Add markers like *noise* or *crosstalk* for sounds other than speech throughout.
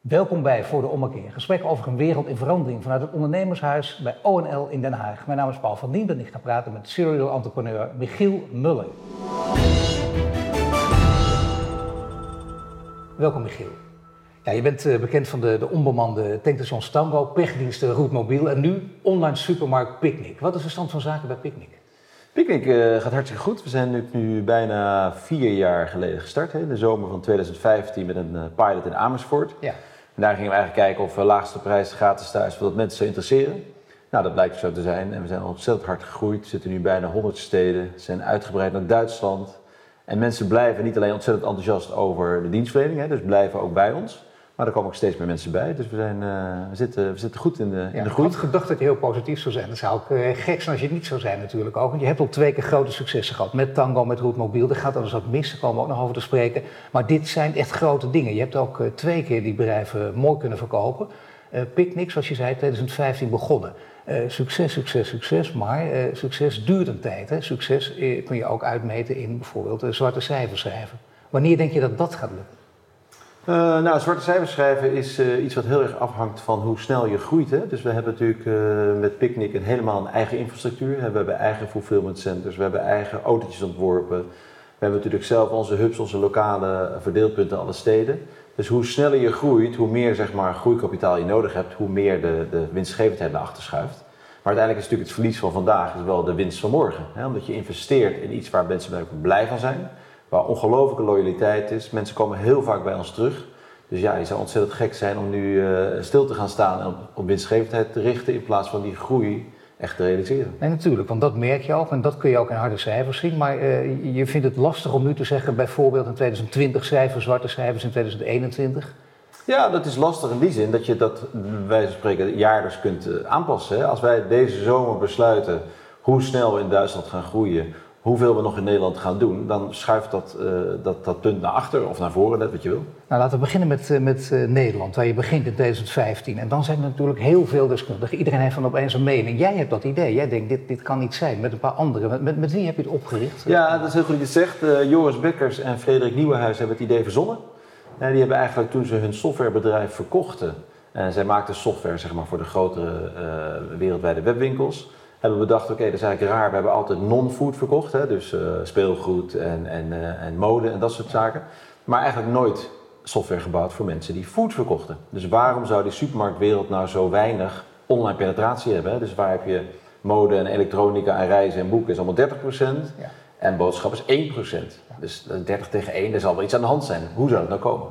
Welkom bij Voor de Ommekeer. Gesprek over een wereld in verandering vanuit het ondernemershuis bij ONL in Den Haag. Mijn naam is Paul van Dien en ik ga praten met serial entrepreneur Michiel Muller. Welkom Michiel. Ja, je bent eh, bekend van de, de onbemande tankstation Stambo, pechdiensten Route Mobiel en nu online supermarkt Picnic. Wat is de stand van zaken bij Picnic? Picnic uh, gaat hartstikke goed. We zijn nu, nu bijna vier jaar geleden gestart, hè, in de zomer van 2015 met een uh, pilot in Amersfoort. Ja. En daar gingen we eigenlijk kijken of we laagste prijs gratis thuis, wat mensen zou interesseren. Nou, dat blijkt zo te zijn en we zijn ontzettend hard gegroeid. We zitten nu bijna 100 steden, zijn uitgebreid naar Duitsland. En mensen blijven niet alleen ontzettend enthousiast over de dienstverlening, hè, dus blijven ook bij ons. Maar er komen ook steeds meer mensen bij. Dus we, zijn, uh, we, zitten, we zitten goed in de, in de groei. Ik had gedacht dat je heel positief zou zijn. Dat zou ook uh, gek zijn als je het niet zou zijn natuurlijk ook. Want je hebt al twee keer grote successen gehad. Met Tango, met Roetmobiel. Er gaat alles wat mis. Daar komen we ook nog over te spreken. Maar dit zijn echt grote dingen. Je hebt ook uh, twee keer die bedrijven mooi kunnen verkopen. Picnic, zoals je zei, 2015 begonnen. succes, succes, succes. Maar succes duurt een tijd. Hè? Succes kun je ook uitmeten in bijvoorbeeld zwarte cijfers schrijven. Wanneer denk je dat dat gaat lukken? Uh, nou, zwarte cijfers schrijven is uh, iets wat heel erg afhangt van hoe snel je groeit. Hè? Dus we hebben natuurlijk uh, met Picnic een helemaal een eigen infrastructuur. We hebben eigen fulfillment centers, we hebben eigen autootjes ontworpen. We hebben natuurlijk zelf onze hubs, onze lokale verdeelpunten alle steden. Dus hoe sneller je groeit, hoe meer zeg maar, groeikapitaal je nodig hebt, hoe meer de, de winstgevendheid naar achter schuift. Maar uiteindelijk is natuurlijk het verlies van vandaag is wel de winst van morgen. Hè? Omdat je investeert in iets waar mensen blij van zijn waar ongelooflijke loyaliteit is. Mensen komen heel vaak bij ons terug. Dus ja, je zou ontzettend gek zijn om nu uh, stil te gaan staan en op, op winstgevendheid te richten in plaats van die groei echt te realiseren. Nee, natuurlijk, want dat merk je ook en dat kun je ook in harde cijfers zien. Maar uh, je vindt het lastig om nu te zeggen, bijvoorbeeld in 2020 cijfers, zwarte cijfers in 2021? Ja, dat is lastig in die zin dat je dat, wij spreken, jaarlijks kunt uh, aanpassen. Hè? Als wij deze zomer besluiten hoe snel we in Duitsland gaan groeien, hoeveel we nog in Nederland gaan doen, dan schuift dat, uh, dat, dat punt naar achter of naar voren, net wat je wil. Nou, laten we beginnen met, uh, met uh, Nederland, waar je begint in 2015. En dan zijn er natuurlijk heel veel deskundigen. Iedereen heeft van opeens een mening. Jij hebt dat idee. Jij denkt, dit, dit kan niet zijn. Met een paar anderen. Met, met, met wie heb je het opgericht? Ja, dat is heel goed dat je het zegt. Joris Bekkers en Frederik Nieuwenhuis hebben het idee verzonnen. En die hebben eigenlijk toen ze hun softwarebedrijf verkochten... en zij maakten software zeg maar, voor de grotere wereldwijde webwinkels hebben we bedacht, oké, dat is eigenlijk raar. We hebben altijd non-food verkocht, hè, dus uh, speelgoed en, en, uh, en mode en dat soort zaken. Maar eigenlijk nooit software gebouwd voor mensen die food verkochten. Dus waarom zou die supermarktwereld nou zo weinig online penetratie hebben? Hè? Dus waar heb je mode en elektronica en reizen en boeken is allemaal 30%. Ja. En boodschap is 1%. Ja. Dus 30 tegen 1, er zal wel iets aan de hand zijn. Hoe zou dat nou komen?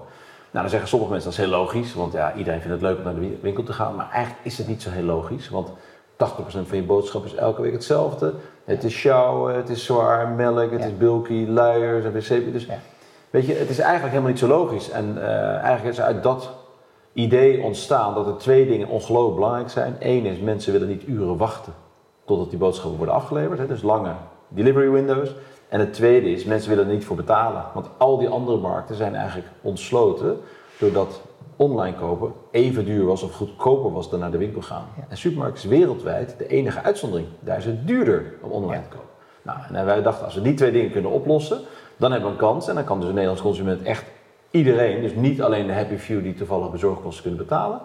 Nou, dan zeggen sommige mensen dat is heel logisch, want ja, iedereen vindt het leuk om naar de winkel te gaan. Maar eigenlijk is het niet zo heel logisch, want 80% van je boodschap is elke week hetzelfde. Het is sjouwen, het is zwaar, melk, het ja. is bulky, luiers en wc. Dus ja. weet je, het is eigenlijk helemaal niet zo logisch. En uh, eigenlijk is uit dat idee ontstaan dat er twee dingen ongelooflijk belangrijk zijn. Eén is, mensen willen niet uren wachten totdat die boodschappen worden afgeleverd. Hè, dus lange delivery windows. En het tweede is, mensen willen er niet voor betalen. Want al die andere markten zijn eigenlijk ontsloten doordat online kopen even duur was of goedkoper was dan naar de winkel gaan. Ja. En supermarkten is wereldwijd de enige uitzondering. Daar is het duurder om online ja. te kopen. Nou, en wij dachten, als we die twee dingen kunnen oplossen, dan hebben we een kans. En dan kan dus een Nederlands consument echt iedereen, dus niet alleen de happy few die toevallig bezorgkosten kunnen betalen,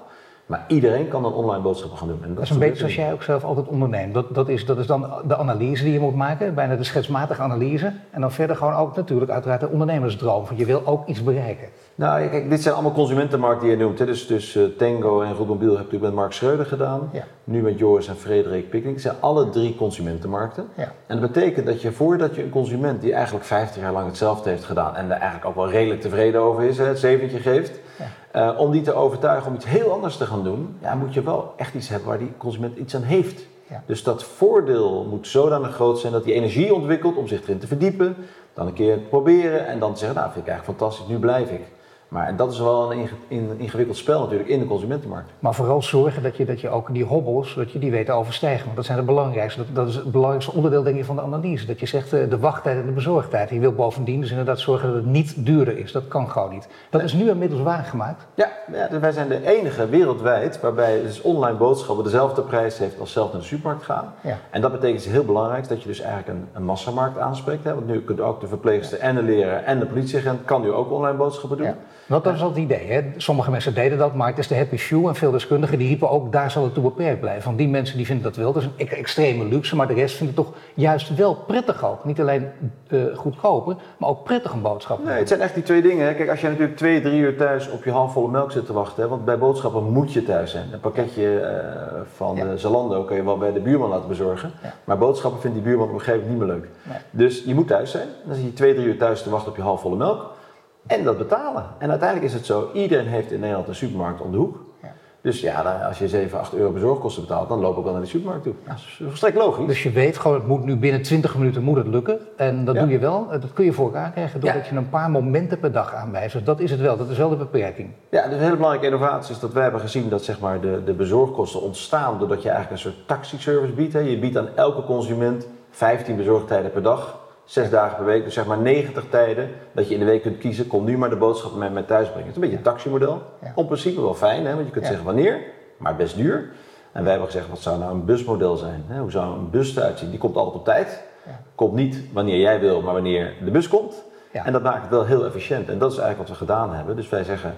maar iedereen kan dan online boodschappen gaan doen. En dat, dat is een beetje zoals jij ook zelf altijd onderneemt. Dat, dat, is, dat is dan de analyse die je moet maken, bijna de schetsmatige analyse. En dan verder gewoon ook natuurlijk uiteraard de ondernemersdroom. Want je wil ook iets bereiken. Nou, kijk, dit zijn allemaal consumentenmarkten die je noemt. Hè. Dus, dus uh, Tango en Goedmobiel heb ik met Mark Schreuder gedaan. Ja. Nu met Joris en Frederik Picnic. Het zijn alle drie consumentenmarkten. Ja. En dat betekent dat je voordat je een consument die eigenlijk 50 jaar lang hetzelfde heeft gedaan... en daar eigenlijk ook wel redelijk tevreden over is, hè, het zeventje geeft... Ja. Uh, om die te overtuigen om iets heel anders te gaan doen... Ja, moet je wel echt iets hebben waar die consument iets aan heeft. Dus dat voordeel moet zodanig groot zijn dat hij energie ontwikkelt om zich erin te verdiepen... dan een keer proberen en dan te zeggen, nou vind ik eigenlijk fantastisch, nu blijf ik. Maar en dat is wel een ingewikkeld spel natuurlijk in de consumentenmarkt. Maar vooral zorgen dat je, dat je ook die hobbels, dat je die weet te overstijgen. Want dat zijn de belangrijkste. Dat, dat is het belangrijkste onderdeel denk ik van de analyse. Dat je zegt eh, de wachttijd en de bezorgdheid. Je wil bovendien dus inderdaad zorgen dat het niet duurder is. Dat kan gewoon niet. Dat is nu inmiddels waargemaakt. Ja, ja, dus wij zijn de enige wereldwijd waarbij dus online boodschappen dezelfde prijs heeft als zelf naar de supermarkt gaan. Ja. En dat betekent dus heel belangrijk dat je dus eigenlijk een, een massamarkt aanspreekt. Hè? Want nu kunt ook de verpleegster en de leraar en de politieagent kan nu ook online boodschappen doen. Ja. Want dat is al het idee. Hè? Sommige mensen deden dat, maar het is de happy few. En veel deskundigen die riepen ook, daar zal het toe beperkt blijven. Van die mensen die vinden dat wel. Dat is een extreme luxe, maar de rest vindt het toch juist wel prettig ook. Niet alleen uh, goedkoper, maar ook prettig een boodschap. Nee, het zijn echt die twee dingen. Hè. Kijk, als je natuurlijk twee, drie uur thuis op je halfvolle melk zit te wachten. Hè, want bij boodschappen moet je thuis zijn. Een pakketje uh, van ja. Zalando kun je wel bij de buurman laten bezorgen. Maar boodschappen vindt die buurman op een gegeven moment niet meer leuk. Nee. Dus je moet thuis zijn. Dan zit je twee, drie uur thuis te wachten op je halfvolle melk. En dat betalen. En uiteindelijk is het zo, iedereen heeft in Nederland een supermarkt om de hoek. Dus ja, als je 7, 8 euro bezorgkosten betaalt, dan loop ik wel naar de supermarkt toe. Ja. Dat is volstrekt logisch. Dus je weet gewoon, het moet nu binnen 20 minuten moet het lukken. En dat doe je wel. Dat kun je voor elkaar krijgen doordat je een paar momenten per dag aanwijst. Dus dat is het wel, dat is wel de beperking. Ja, dus een hele belangrijke innovatie is dat wij hebben gezien dat zeg maar, de, de bezorgkosten ontstaan doordat je eigenlijk een soort taxiservice biedt. Hè. Je biedt aan elke consument 15 bezorgtijden per dag zes dagen per week, dus zeg maar 90 tijden dat je in de week kunt kiezen, kom nu maar de boodschappen met mij thuis brengen. Het is een beetje een taximodel. Ja. Op principe wel fijn, hè, want je kunt zeggen wanneer, maar best duur. En wij hebben gezegd, wat zou nou een busmodel zijn? Hoe zou een bus eruit zien? Die komt altijd op tijd. Komt niet wanneer jij wil, maar wanneer de bus komt. En dat maakt het wel heel efficiënt. En dat is eigenlijk wat we gedaan hebben. Dus wij zeggen,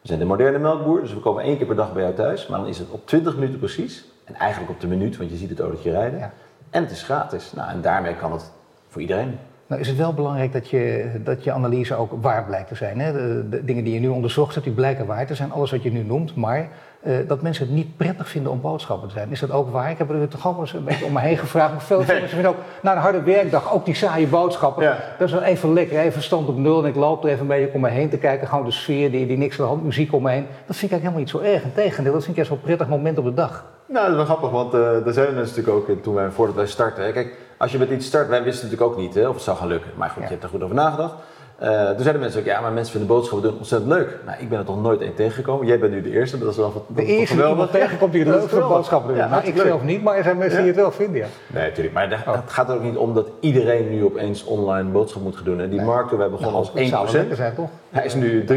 we zijn de moderne melkboer, dus we komen één keer per dag bij jou thuis. Maar dan is het op 20 minuten precies. En eigenlijk op de minuut, want je ziet het autootje rijden. En het is gratis. Nou, en daarmee kan het voor iedereen. Nou is het wel belangrijk dat je, dat je analyse ook waar blijkt te zijn. Hè? De, dingen die je nu onderzocht hebt, die blijken waar te zijn. Alles wat je nu noemt, maar uh, dat mensen het niet prettig vinden om boodschappen te zijn. Is dat ook waar? Ik heb er toch al eens een beetje om me heen gevraagd. Maar veel mensen vinden ook, na een harde werkdag, ook die saaie boodschappen. Dat is wel even lekker, even stand op nul en ik loop er even een beetje om me heen te kijken. Gewoon de sfeer, die, die niks aan de hand, muziek om me heen. Dat vind ik eigenlijk helemaal niet zo erg. Integendeel, dat vind ik juist wel een prettig moment op de dag. Nou, dat is wel grappig, want uh, daar zijn mensen natuurlijk ook toen wij, voordat wij starten. Kijk, als je met iets start, wij wisten natuurlijk ook niet hè, of het zou gaan lukken. Maar goed, je hebt er goed over nagedacht. Uh, toen zeiden mensen ook, ja, maar mensen vinden boodschappen doen ontzettend leuk. Nou, ik ben er toch nooit één tegengekomen. Jij bent nu de eerste, dat is wel De eerste die iemand tegenkomt die het leuk boodschappen doen. Ja, nou, ik leuk. zelf niet, maar er zijn mensen die het wel vinden, ja. Nee, natuurlijk. Maar het oh. gaat er ook niet om dat iedereen nu opeens online boodschap moet gaan doen. En die nee. markt, wij begonnen nou, als 1%. Zijn, toch? Hij is nu 3%.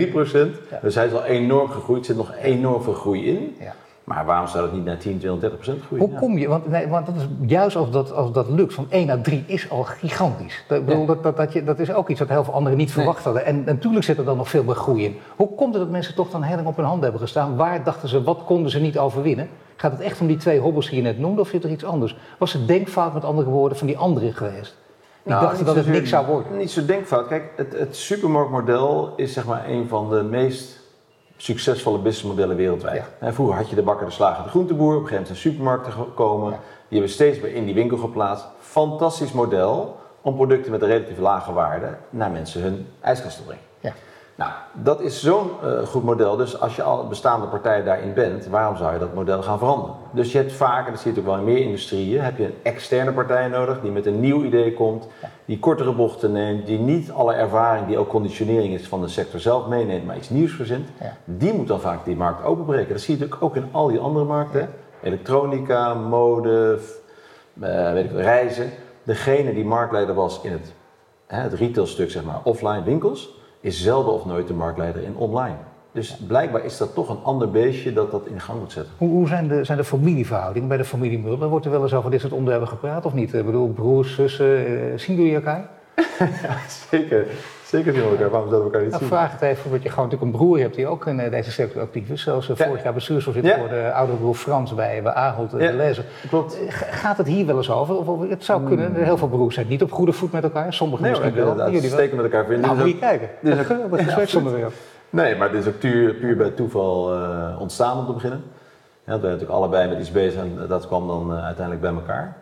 Dus hij is al enorm gegroeid. Er zit nog enorm veel groei in. Ja. Maar waarom zou het niet naar 10, 20, 30 procent groeien? Hoe kom je, want, nee, want dat is juist als dat, als dat lukt, van 1 naar 3 is al gigantisch. Dat, bedoel, dat, dat, dat, je, dat is ook iets wat heel veel anderen niet verwacht hadden. En, natuurlijk zit er dan nog veel meer groei in. Hoe komt het dat mensen toch dan heel op hun hand hebben gestaan? Waar dachten ze, wat konden ze niet overwinnen? Gaat het echt om die twee hobbels die je net noemde of zit er iets anders? Was het denkfout met andere woorden van die anderen geweest? Die nou, dachten dat het niks zou worden. Niet zo denkfout. Kijk, het, het supermarktmodel is zeg maar een van de meest succesvolle businessmodellen wereldwijd. Ja. Vroeger had je de bakker, de slager, de groenteboer. Op een gegeven moment zijn supermarkten gekomen. Die hebben steeds meer in die winkel geplaatst. Fantastisch model om producten met een relatief lage waarde naar mensen hun ijskast te brengen. Ja. Nou, dat is zo'n uh, goed model. Dus als je al bestaande partij daarin bent, waarom zou je dat model gaan veranderen? Dus je hebt vaak, en dat zie je ook wel in meer industrieën, heb je een externe partij nodig die met een nieuw idee komt, die kortere bochten neemt, die niet alle ervaring die ook conditionering is van de sector zelf meeneemt, maar iets nieuws verzint. Die moet dan vaak die markt openbreken. Dat zie je natuurlijk ook in al die andere markten. Elektronica, mode, uh, weet ik, reizen. Degene die marktleider was in het, hè, het retailstuk, zeg maar, offline winkels is zelden of nooit de marktleider in online. Dus blijkbaar is dat toch een ander beestje dat dat in gang moet zetten. Hoe, hoe zijn, de, zijn de familieverhoudingen bij de familie Muller? Wordt er wel eens over dit soort onderwerpen gepraat of niet? Ik bedoel, broers, zussen, eh, zien jullie elkaar? *laughs* ja, zeker. Zeker zien we elkaar. Waarom zouden we elkaar niet nou, zien? vraag het even, want je gewoon natuurlijk een broer hebt die ook in eh, deze sector actief is. Zoals uh, vorig jaar bestuursvoorzitter ja. voor de oude broer Frans bij, bij Ahold ja. lezen. Klopt. Gaat het hier wel eens over? Of, het zou kunnen. Hmm. Heel veel broers zijn niet op goede voet met elkaar. Sommige nee, misschien wel. Jullie steken met elkaar vinden. Nou, moet je kijken. Dit is gespreksonderwerp. Nee, maar dit is ook puur, puur bij toeval uh, ontstaan om te beginnen. Ja, we zijn natuurlijk allebei met iets bezig en dat kwam dan uh, uiteindelijk bij elkaar.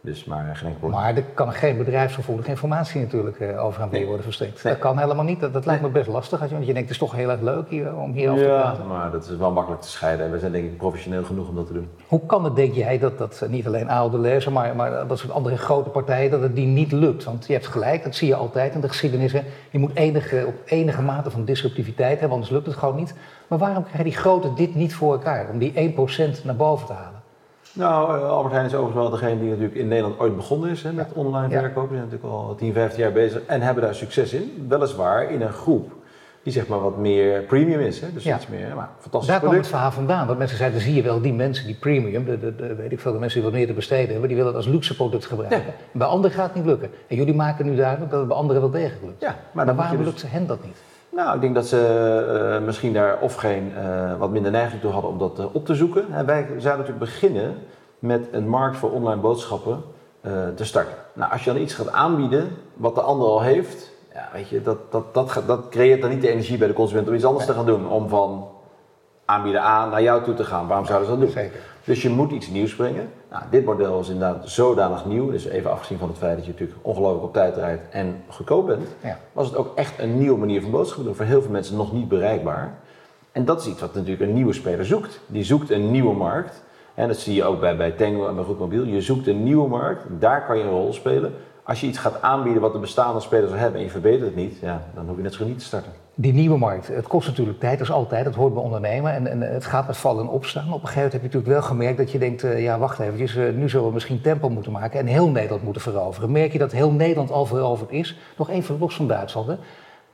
Dus maar geen enkel Maar er kan geen bedrijfsgevoelige informatie natuurlijk uh, over aan nee. worden verstrekt. Dat kan helemaal niet. Dat, dat lijkt me best lastig. Want je denkt, het is toch heel erg leuk hier, om hier over te praten. Ja, maar dat is wel makkelijk te scheiden. En we zijn denk ik professioneel genoeg om dat te doen. Hoe kan het, denk jij, dat, dat niet alleen oude lezer, maar, maar dat soort andere grote partijen, dat het die niet lukt? Want je hebt gelijk, dat zie je altijd in de geschiedenis. Hè. Je moet enige, op enige mate van disruptiviteit hebben, anders lukt het gewoon niet. Maar waarom krijgen die grote dit niet voor elkaar? Om die 1% naar boven te halen? Nou, uh, Albert Heijn is overigens wel degene die natuurlijk in Nederland ooit begonnen is hè, met online verkopen. Ze zijn natuurlijk al 10, 15 jaar bezig en hebben daar succes in. Weliswaar in een groep die zeg maar wat meer premium is. Hè? Dus iets meer, maar fantastisch Daar kwam het verhaal vandaan. Want mensen zeiden, zie je wel, die mensen die premium, de, de, de, weet ik veel, de mensen die wat meer te besteden hebben, die willen het als luxe product gebruiken. Bij anderen gaat het niet lukken. En jullie maken nu duidelijk dat het bij anderen wel degelijk lukt. Ja, maar, waarom dus... lukt ze hen dat niet? Nou, ik denk dat ze uh, misschien daar of geen uh, wat minder neiging toe hadden om dat uh, op te zoeken. En wij zouden natuurlijk beginnen met een markt voor online boodschappen te starten. Nou, als je dan iets gaat aanbieden wat de ander al heeft, ja, weet je, dat, dat, dat, dat creëert dan niet de energie bij de consument om iets anders te gaan doen. Om van aanbieden A naar jou toe te gaan. Waarom zouden ze dat doen? Zeker. Dus je moet iets nieuws brengen. Nou, dit model is inderdaad zodanig nieuw, dus even afgezien van het feit dat je natuurlijk ongelooflijk op tijd rijdt en goedkoop bent, Ja. was het ook echt een nieuwe manier van boodschappen doen. Voor heel veel mensen nog niet bereikbaar. En dat is iets wat natuurlijk een nieuwe speler zoekt. Die zoekt een nieuwe markt. En dat zie je ook bij, bij Tango en bij Goedmobiel. Je zoekt een nieuwe markt, daar kan je een rol spelen. Als je iets gaat aanbieden wat de bestaande spelers al hebben en je verbetert het niet, ja, dan hoef je net zo niet te starten. Die nieuwe markt, het kost natuurlijk tijd, is altijd, dat hoort bij ondernemen. En, en het gaat met vallen en opstaan. Op een gegeven moment heb je natuurlijk wel gemerkt dat je denkt, uh, ja wacht even, uh, nu zullen we misschien tempo moeten maken en heel Nederland moeten veroveren. Merk je dat heel Nederland al veroverd is? Nog even los van Duitsland.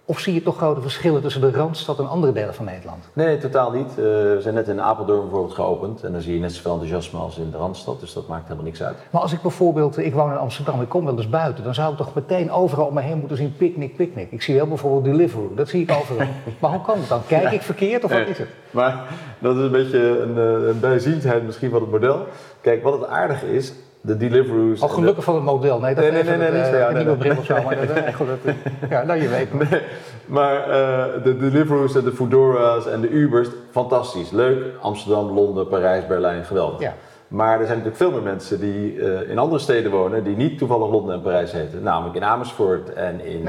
Of zie je toch grote verschillen tussen de Randstad en andere delen van Nederland? Nee, totaal niet. Uh, we zijn net in Apeldoorn bijvoorbeeld geopend en dan zie je net zoveel enthousiasme als in de Randstad, dus dat maakt helemaal niks uit. Maar als ik bijvoorbeeld, ik woon in Amsterdam, ik kom wel eens buiten, dan zou ik toch meteen overal om me heen moeten zien picknick, picknick. Ik zie wel bijvoorbeeld Deliveroo, dat zie ik overal. *laughs* maar hoe kan het dan? Kijk ik verkeerd of wat is het? Maar dat is een beetje een, een bijziendheid misschien van het model. Kijk, wat het aardige is, de Deliveroo's. Oh, gelukkig van het model. Nee, dat nee, nee, nee, nee, het, niet uh, ja, een nee, nieuwe nee. bril of zo. Maar dat, dat, *laughs* ja, nou je weet. Nee, maar uh, de Deliveroo's en de Foodora's en de Ubers, fantastisch. Leuk. Amsterdam, Londen, Parijs, Berlijn, geweldig. Ja. Maar er zijn natuurlijk veel meer mensen die uh, in andere steden wonen die niet toevallig Londen en Parijs heten. Namelijk in Amersfoort en in...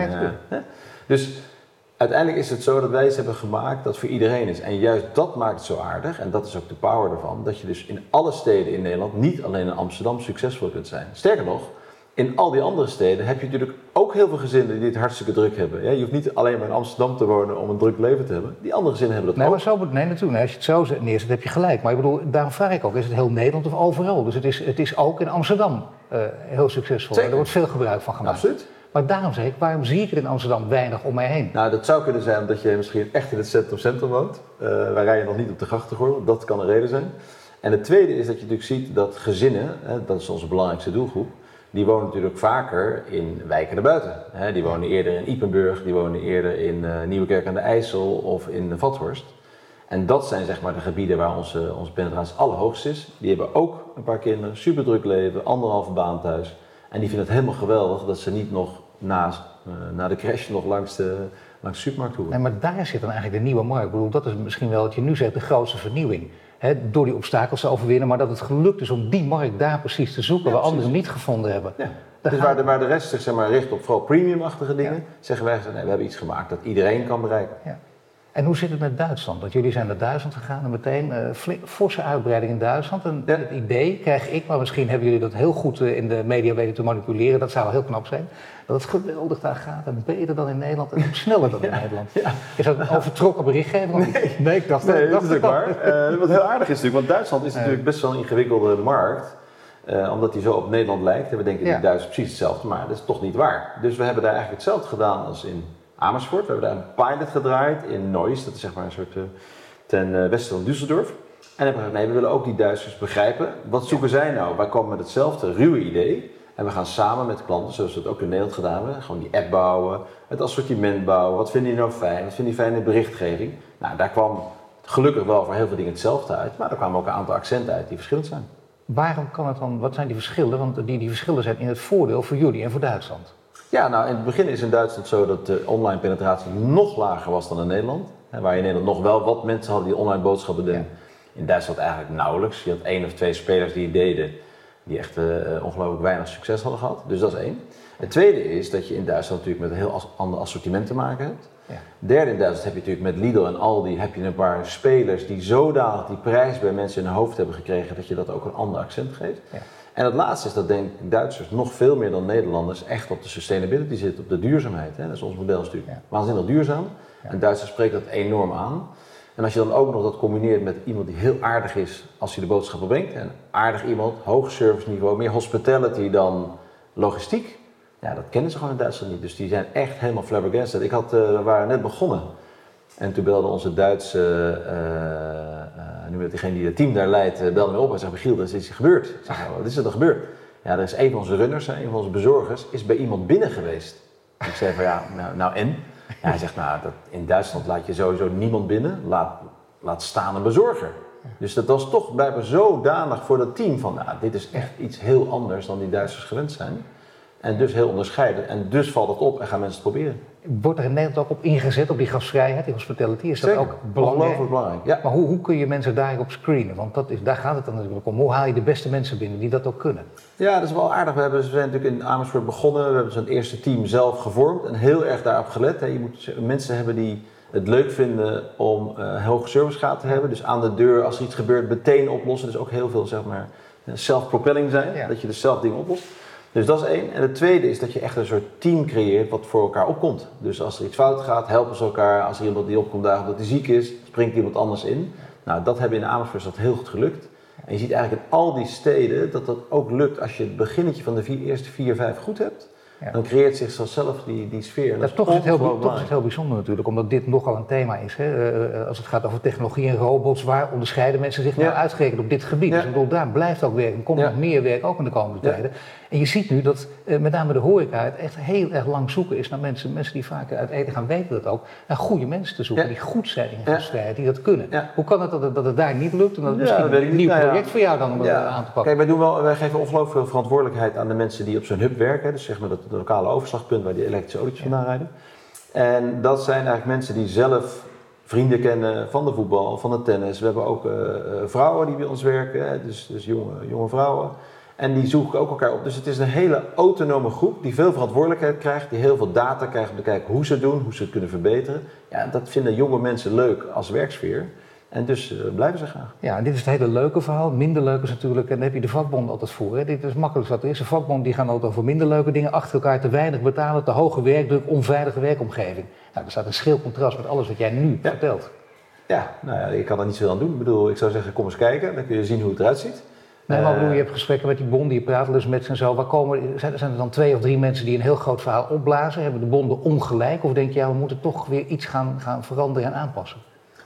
Dus uiteindelijk is het zo dat wij iets hebben gemaakt dat voor iedereen is. En juist dat maakt het zo aardig, en dat is ook de power ervan, dat je dus in alle steden in Nederland, niet alleen in Amsterdam, succesvol kunt zijn. Sterker nog, in al die andere steden heb je natuurlijk ook heel veel gezinnen die het hartstikke druk hebben. Je hoeft niet alleen maar in Amsterdam te wonen om een druk leven te hebben. Die andere gezinnen hebben dat nee, ook. Maar zo, moet- nee, natuurlijk. Als je het zo neerzet, heb je gelijk. Maar ik bedoel, daarom vraag ik ook, is het heel Nederland of overal? Dus het is, het is ook in Amsterdam uh, heel succesvol. Zeker. Er wordt veel gebruik van gemaakt. Absoluut. Maar daarom zeg ik, waarom zie ik het in Amsterdam weinig om mij heen? Nou, dat zou kunnen zijn omdat je misschien echt in het centrum-centrum woont. Waar rij je nog niet op de grachtengordel. Dat kan een reden zijn. En het tweede is dat je natuurlijk ziet dat gezinnen, hè, dat is onze belangrijkste doelgroep, die wonen natuurlijk vaker in wijken erbuiten. Hè, die wonen eerder in Ipenburg, die wonen eerder in uh, Nieuwekerk aan de IJssel of in Vathorst. En dat zijn zeg maar de gebieden waar onze, onze penetratie allerhoogst is. Die hebben ook een paar kinderen, super druk leven, anderhalve baan thuis. En die vinden het helemaal geweldig dat ze niet nog na, uh, na de crash nog langs de, langs de supermarkt hoeven. Nee, maar daar zit dan eigenlijk de nieuwe markt. Ik bedoel, dat is misschien wel wat je nu zegt, de grootste vernieuwing. He, door die obstakels te overwinnen, maar dat het gelukt is om die markt daar precies te zoeken, Ja, waar precies. anderen niet gevonden hebben. Ja. Dus waar de, waar de rest zich zeg maar, richt op vooral premiumachtige dingen, Ja. zeggen wij, nee, we hebben iets gemaakt dat iedereen kan bereiken. Ja. En hoe zit het met Duitsland? Want jullie zijn naar Duitsland gegaan en meteen eh flink, forse uitbreiding in Duitsland. En Ja. het idee krijg ik, maar misschien hebben jullie dat heel goed eh, in de media weten te manipuleren. Dat zou heel knap zijn. Dat het geweldig daar gaat en beter dan in Nederland en ook sneller dan in *laughs* Nederland. Is dat een overtrokken berichtgeving? niet? nee, ik dacht Nee, dacht dat is wel. waar. Eh, wat heel aardig is natuurlijk, want Duitsland is Nee. natuurlijk best wel een ingewikkelde markt. eh, omdat die zo op Nederland lijkt. En we denken Ja. die Duitsers precies hetzelfde, maar dat is toch niet waar. Dus we hebben daar eigenlijk hetzelfde gedaan als in Amersfoort. We hebben daar een pilot gedraaid in Neuss, dat is zeg maar een soort eh, ten eh, westen van Düsseldorf. En hebben we gezegd, nee, we willen ook die Duitsers begrijpen. Wat zoeken zij nou? Wij komen met hetzelfde ruwe idee. En we gaan samen met klanten, zoals we het ook in Nederland gedaan hebben, gewoon die app bouwen, het assortiment bouwen. Wat vinden die nou fijn? Wat vinden die fijn in de berichtgeving? Nou, daar kwam gelukkig wel voor heel veel dingen hetzelfde uit, maar er kwamen ook een aantal accenten uit die verschillend zijn. Waarom kan het dan, wat zijn die verschillen? Want die, die verschillen zijn in het voordeel voor jullie en voor Duitsland. Ja, nou in het begin is in Duitsland zo dat de online penetratie nog lager was dan in Nederland. Hè, waar je in Nederland nog wel wat mensen hadden die online boodschappen deden. In Duitsland eigenlijk nauwelijks. Je had één of twee spelers die het deden, die echt eh, ongelooflijk weinig succes hadden gehad. Dus dat is één. Het tweede is dat je in Duitsland natuurlijk met een heel ander assortiment te maken hebt. Ja. Derde in Duitsland heb je natuurlijk met Lidl en Aldi heb je een paar spelers die zodanig die prijs bij mensen in hun hoofd hebben gekregen dat je dat ook een ander accent geeft. Ja. En het laatste is dat denk ik Duitsers nog veel meer dan Nederlanders echt op de sustainability zitten, op de duurzaamheid. Hè? Dat is ons model is natuurlijk Ja. waanzinnig duurzaam. Ja. En Duitsers spreken dat enorm aan. En als je dan ook nog dat combineert met iemand die heel aardig is als hij de boodschappen brengt. En aardig iemand, hoog service niveau, meer hospitality dan logistiek. Ja, dat kennen ze gewoon in Duitsland niet. Dus die zijn echt helemaal flabbergasted. Ik had, eh, we waren net begonnen. En toen belde onze Duitse, eh, nu met degene die het team daar leidt, eh, belde me op en zei, Giel, er is iets gebeurd. Ik "Nou, wat is er dan gebeurd? Ja, er is een van onze runners, een van onze bezorgers, is bij iemand binnen geweest. Ik zei van, ja, nou, nou en? Hij zegt, nou, dat, in Duitsland laat je sowieso niemand binnen, laat, laat staan een bezorger. Dus dat was toch blijkbaar zodanig voor dat team van, nou, dit is echt iets heel anders dan die Duitsers gewend zijn. En dus heel onderscheiden. En dus valt het op en gaan mensen het proberen. Wordt er in Nederland ook op ingezet, op die gastvrijheid, die hospitality? Is dat Zeker. ook belangrijk? Belangrijk. Ja. Maar hoe, hoe kun je mensen daarop screenen? Want dat is, daar gaat het dan natuurlijk om. Hoe haal je de beste mensen binnen die dat ook kunnen? Ja, dat is wel aardig. We, hebben, we zijn natuurlijk in Amersfoort begonnen. We hebben zo'n eerste team zelf gevormd en heel erg daarop gelet. Hè. Je moet mensen hebben die het leuk vinden om uh, hoge servicegraad te hebben. Dus aan de deur, als er iets gebeurt, meteen oplossen. Dus ook heel veel, zeg maar, self-propelling zijn. Ja. Dat je dus zelf dingen oplost. Dus dat is één. En het tweede is dat je echt een soort team creëert wat voor elkaar opkomt. Dus als er iets fout gaat, helpen ze elkaar. Als er iemand die opkomt dagen omdat hij ziek is, springt iemand anders in. Nou, dat hebben in Amersfoort dat heel goed gelukt. En je ziet eigenlijk in al die steden dat dat ook lukt als je het beginnetje van de vier, eerste vier, vijf goed hebt. Ja. Dan creëert zich zelf die, die sfeer. En Dat is toch, is het heel, toch is het heel bijzonder natuurlijk, omdat dit nogal een thema is. Hè? Uh, als het gaat over technologie en robots, waar onderscheiden mensen zich nou Ja. uitgerekend op dit gebied? Ja. Dus ik bedoel, daar blijft ook werk, er komt nog meer werk ook in de komende tijden. En je ziet nu dat eh, met name de horeca het echt heel erg lang zoeken is naar mensen, mensen die vaker uit eten gaan weten dat ook, naar goede mensen te zoeken Ja. die goed zijn in Ja. gastvrijheid, die dat kunnen. Ja. Hoe kan het dat, het dat het daar niet lukt en dat het Ja, misschien dat een nieuw Nou ja. project voor jou dan om Ja. aan te pakken? Kijk, wij, doen wel, wij geven ongelooflijk veel verantwoordelijkheid aan de mensen die op zo'n hub werken. Dus zeg maar dat lokale overslagpunt waar die elektrische autootjes Ja. vandaan rijden. En dat zijn eigenlijk mensen die zelf vrienden kennen van de voetbal, van de tennis. We hebben ook eh, eh, vrouwen die bij ons werken, dus, dus jonge, jonge vrouwen. En die zoeken ook elkaar op. Dus het is een hele autonome groep die veel verantwoordelijkheid krijgt, die heel veel data krijgt om te kijken hoe ze het doen, hoe ze het kunnen verbeteren. Ja, dat vinden jonge mensen leuk als werksfeer. En dus eh, blijven ze graag. Ja, en dit is het hele leuke verhaal. Minder leuk is natuurlijk, en daar heb je de vakbond altijd voor. Hè. Dit is makkelijk wat er is. De vakbond die gaan altijd over minder leuke dingen, achter elkaar te weinig betalen, te hoge werkdruk, onveilige werkomgeving. Nou, er staat een schil contrast met alles wat jij nu Ja. vertelt. Ja, nou ja, ik kan er niet zoveel aan doen. Ik bedoel, ik zou zeggen, kom eens kijken, dan kun je zien hoe het eruit ziet. Nee, maar Eh, bedoel, je hebt gesprekken met die bonden, je praat dus met ze en zo. Waar komen, zijn, zijn er dan twee of drie mensen die een heel groot verhaal opblazen? Hebben de bonden ongelijk? Of denk je, ja, we moeten toch weer iets gaan, gaan veranderen en aanpassen?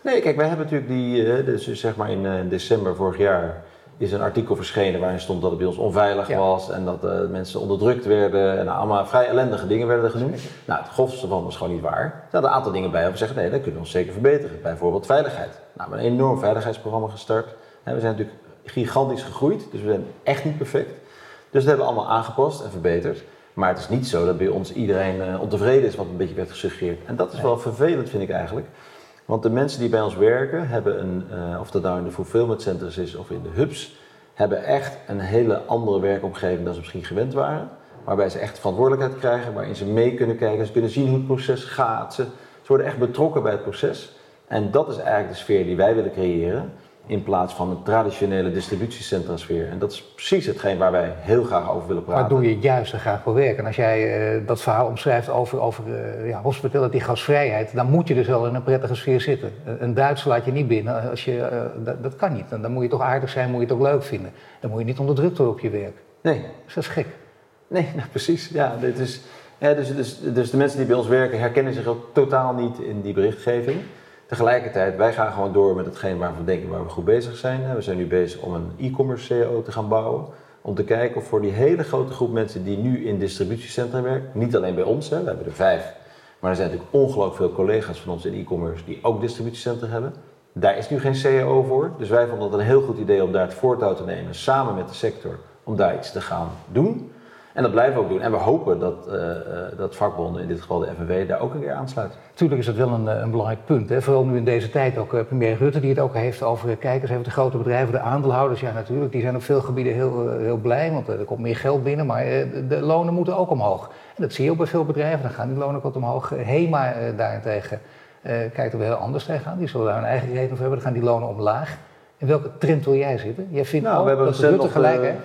Nee, kijk, wij hebben natuurlijk die, eh, dus zeg maar in eh, december vorig jaar is een artikel verschenen waarin stond dat het bij ons onveilig Ja. was en dat mensen onderdrukt werden en allemaal vrij ellendige dingen werden er genoemd. Nou, het grofste van was gewoon niet waar. Er zaten een aantal dingen bij waar we zeggen, nee, dat kunnen we ons zeker verbeteren. Bijvoorbeeld veiligheid. Nou, we hebben een enorm veiligheidsprogramma gestart. En we zijn natuurlijk gigantisch gegroeid, dus we zijn echt niet perfect. Dus dat hebben we allemaal aangepast en verbeterd. Maar het is niet zo dat bij ons iedereen eh, ontevreden is, wat een beetje werd gesuggereerd. En dat is wel vervelend, vind ik eigenlijk. Want de mensen die bij ons werken, hebben een, eh, of dat nou in de fulfillment centers is of in de hubs, hebben echt een hele andere werkomgeving dan ze misschien gewend waren. Waarbij ze echt verantwoordelijkheid krijgen, waarin ze mee kunnen kijken, ze kunnen zien hoe het proces gaat. Ze, ze worden echt betrokken bij het proces. En dat is eigenlijk de sfeer die wij willen creëren, in plaats van een traditionele distributiecentra sfeer. En dat is precies hetgeen waar wij heel graag over willen praten. Waar doe je juist en graag voor werken? En als jij eh, dat verhaal omschrijft over, over eh, ja, hospitality, gasvrijheid, dan moet je dus wel in een prettige sfeer zitten. Een, een Duitser laat je niet binnen. Als je, eh, dat, dat kan niet. En dan moet je toch aardig zijn, moet je het ook leuk vinden. Dan moet je niet onderdrukt worden op je werk. Nee, Dus dat is gek. Nee, *laughs* nou, precies. Ja, dit is, ja, dus, dus, dus de mensen die bij ons werken herkennen zich ook totaal niet in die berichtgeving. Tegelijkertijd, wij gaan gewoon door met hetgeen waar we denken waar we goed bezig zijn. We zijn nu bezig om een e-commerce CEO te gaan bouwen. Om te kijken of voor die hele grote groep mensen die nu in distributiecentra werken, niet alleen bij ons, hè, we hebben er vijf, maar er zijn natuurlijk ongelooflijk veel collega's van ons in e-commerce die ook distributiecentra hebben. Daar is nu geen CEO voor, dus wij vonden het een heel goed idee om daar het voortouw te nemen samen met de sector om daar iets te gaan doen. En dat blijven we ook doen. En we hopen dat, eh, eh, dat vakbonden, in dit geval de FNW, daar ook een keer aansluiten. Natuurlijk is dat wel een, eh, een belangrijk punt. Hè? Vooral nu in deze tijd ook premier Rutte die het ook heeft over kijkers, heeft de grote bedrijven, de aandeelhouders. Ja natuurlijk, die zijn op veel gebieden heel, heel blij, want er komt meer geld binnen. Maar de, lonen moeten ook omhoog. En dat zie je ook bij veel bedrijven, dan gaan die lonen ook wat omhoog. HEMA daarentegen kijkt er wel heel anders tegenaan. Die zullen daar hun eigen reden voor hebben, dan gaan die lonen omlaag. In welke trend wil jij zitten? Jij vindt Nou, ook we hebben dat Rutte gelijk heeft?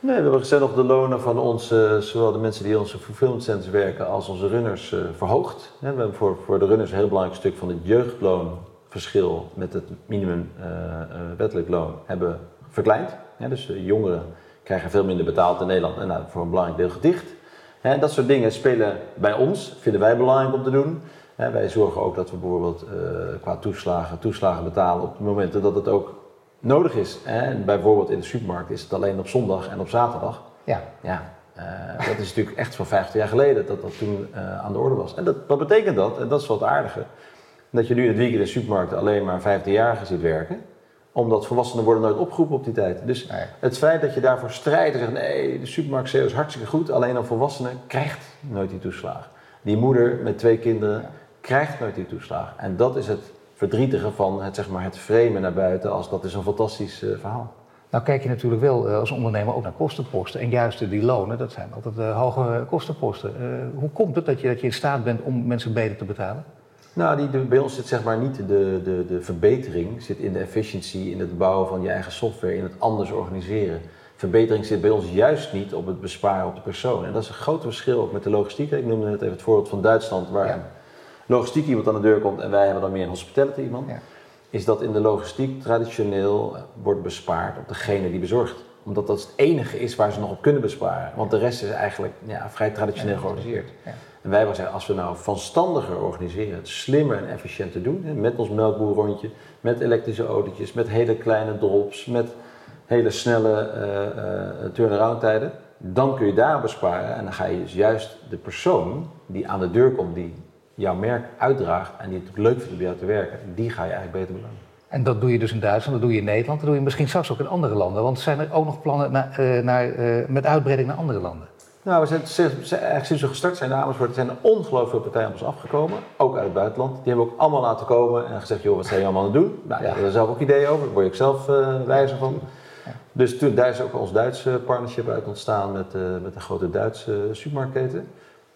Nee, we hebben nog de lonen van onze, zowel de mensen die in onze fulfillment centers werken als onze runners eh, verhoogd. We hebben voor, voor de runners een heel belangrijk stuk van het jeugdloonverschil met het minimum eh, eh, wettelijk loon hebben verkleind. Hè, dus jongeren krijgen veel minder betaald in Nederland en nou, voor een belangrijk deel gedicht. Dat soort dingen spelen bij ons, vinden wij belangrijk om te doen. Wij zorgen ook dat we bijvoorbeeld qua toeslagen, toeslagen betalen op momenten dat het ook nodig is. En bijvoorbeeld in de supermarkt is het alleen op zondag en op zaterdag. Ja. Ja, dat is natuurlijk echt van 50 jaar geleden dat dat toen aan de orde was. En dat, wat betekent dat, en dat is wat aardige, dat je nu in het weekend in de supermarkt alleen maar 15-jarigen ziet werken omdat volwassenen worden nooit opgeroepen op die tijd. Dus het feit dat je daarvoor strijdt en zegt nee, de supermarkt CEO is hartstikke goed, alleen een volwassene krijgt nooit die toeslag. Die moeder met twee kinderen krijgt nooit die toeslag. En dat is het verdrietige van het, zeg maar, het framen naar buiten als dat is een fantastisch uh, verhaal. Nou kijk je natuurlijk wel uh, als ondernemer ook naar kostenposten. En juist die lonen, dat zijn altijd uh, hoge kostenposten. hoe komt het dat je, dat je in staat bent om mensen beter te betalen? Nou, die, bij ons zit zeg maar niet de, de, de verbetering, zit in de efficiëntie, in het bouwen van je eigen software, in het anders organiseren. Verbetering zit bij ons juist niet op het besparen op de persoon. En dat is een groot verschil ook met de logistiek. Ik noemde net even het voorbeeld van Duitsland, waar logistiek iemand aan de deur komt en wij hebben dan meer een hospitality iemand. Ja. Is dat in de logistiek traditioneel wordt bespaard op degene die bezorgt omdat dat het enige is waar ze nog op kunnen besparen. Want de rest is eigenlijk ja, vrij traditioneel georganiseerd. Ja. En wij zeggen, als we nou vanstandiger organiseren, het slimmer en efficiënter doen, met ons melkboerrondje, met elektrische autootjes, met hele kleine drops, met hele snelle uh, uh, turnaround tijden, dan kun je daar besparen en dan ga je dus juist de persoon die aan de deur komt, die jouw merk uitdraagt en die het leuk vindt om jou te werken, die ga je eigenlijk beter belonen. En dat doe je dus in Duitsland, dat doe je in Nederland, dat doe je misschien straks ook in andere landen. Want zijn er ook nog plannen naar, uh, naar, met uitbreiding naar andere landen? Nou, we zijn, eigenlijk sinds we gestart zijn in Amersfoort zijn er ongelooflijk veel partijen op ons afgekomen. Ook uit het buitenland. Die hebben we ook allemaal laten komen en gezegd, joh, wat zijn jullie allemaal aan het doen? Nou, ja. daar zelf ook ideeën over. Daar word ik zelf uh, wijzer van. Dus toen, daar is ook ons Duitse partnership uit ontstaan met, met een grote Duitse supermarktketen.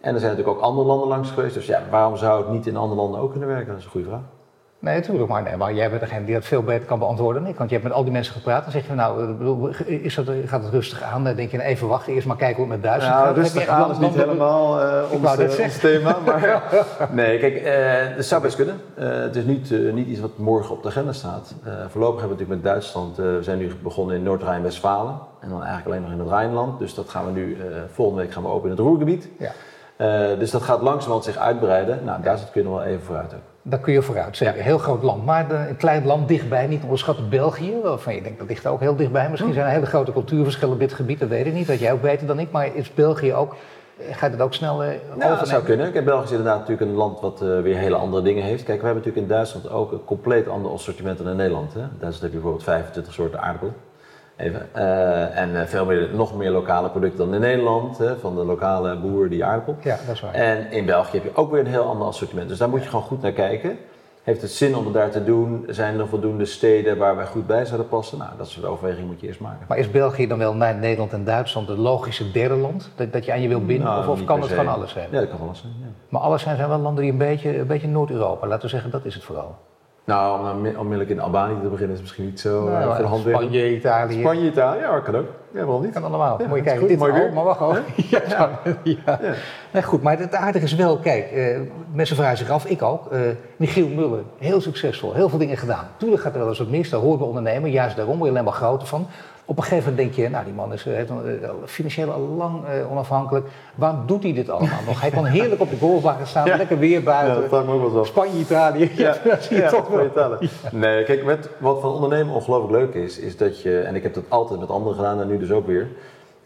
En er zijn natuurlijk ook andere landen langs geweest. Dus ja, waarom zou het niet in andere landen ook kunnen werken? Dat is een goede vraag. Nee, natuurlijk. Maar, nee, maar jij bent degene die dat veel beter kan beantwoorden dan ik. Want je hebt met al die mensen gepraat. Dan zeg je, nou, is dat, gaat het rustig aan? Dan denk je, nou, even wachten, eerst maar kijken hoe het met Duitsland nou, gaat. rustig aan is niet helemaal uh, ons, uh, ons, thema. *laughs* Maar, nee, kijk, uh, het zou best kunnen. het is niet, niet iets wat morgen op de agenda staat. voorlopig hebben we natuurlijk met Duitsland, we zijn nu begonnen in Noord-Rijn-Westfalen. En dan eigenlijk alleen nog in het Rijnland. Dus dat gaan we nu, volgende week gaan we open in het Roergebied. Ja. Dus dat gaat langzamerhand zich uitbreiden. Nou, daar kunnen we wel even vooruit ook. Daar kun je vooruit, zeker. Een heel groot land. Maar een klein land dichtbij, niet onderschatten België, waarvan je denkt dat ligt ook heel dichtbij. Misschien hm. zijn er hele grote cultuurverschillen op dit gebied, dat weet ik niet. Dat jij ook beter dan ik. Maar is België ook, eh, gaat het ook snel uh, nou, dat zou kunnen. Kijk, België is inderdaad natuurlijk een land wat uh, weer hele andere dingen heeft. Kijk, we hebben natuurlijk in Duitsland ook een compleet ander assortiment dan in Nederland. Hè? In Duitsland heb je bijvoorbeeld 25 soorten aardappelen. Even. Uh, en uh, veel meer, nog meer lokale producten dan in Nederland, hè, van de lokale boer die aardappel. Ja, dat is waar. En in België heb je ook weer een heel ander assortiment. Dus daar moet je gewoon goed naar kijken. Heeft het zin om het daar te doen? Zijn er voldoende steden waar wij goed bij zouden passen? Nou, dat soort overweging moet je eerst maken. Maar is België dan wel na Nederland en Duitsland het logische derde land? Dat, dat je aan je wil binden? Nou, of, kan het van alles zijn? Ja, dat kan alles zijn. Ja. Maar alles zijn, zijn wel landen die een beetje, een beetje Noord-Europa, laten we zeggen, dat is het vooral. Nou, om onmiddellijk in Albanië te beginnen is misschien niet zo nou, uh, voor de hand Spanje, Italië. Spanje, Italië, ja, kan ook. Ja, waarom niet? Kan allemaal. Ja, Moet je kijken, dit mooi weer. maar wacht hoor. *laughs* *laughs* ja, ja. ja. Nee, goed, maar het aardige is wel, kijk, uh, mensen vragen zich af, ik ook. Uh, Michiel Muller, heel succesvol, heel veel dingen gedaan. Toen gaat er wel eens wat mis, daar hoort bij ondernemen, juist daarom word je alleen maar groter van. Op een gegeven moment denk je, nou die man is heeft uh, financieel al lang uh, onafhankelijk. Waarom doet hij dit allemaal nog? Hij kan heerlijk op de golfbaan staan, *laughs* ja. lekker weer buiten. Ja, dat me ook wel Spanje, Italië. Ja, *laughs* ja, zie je toch wel. Italië. Nee, kijk, met, wat van ondernemen ongelooflijk leuk is, is dat je, en ik heb dat altijd met anderen gedaan en nu dus ook weer,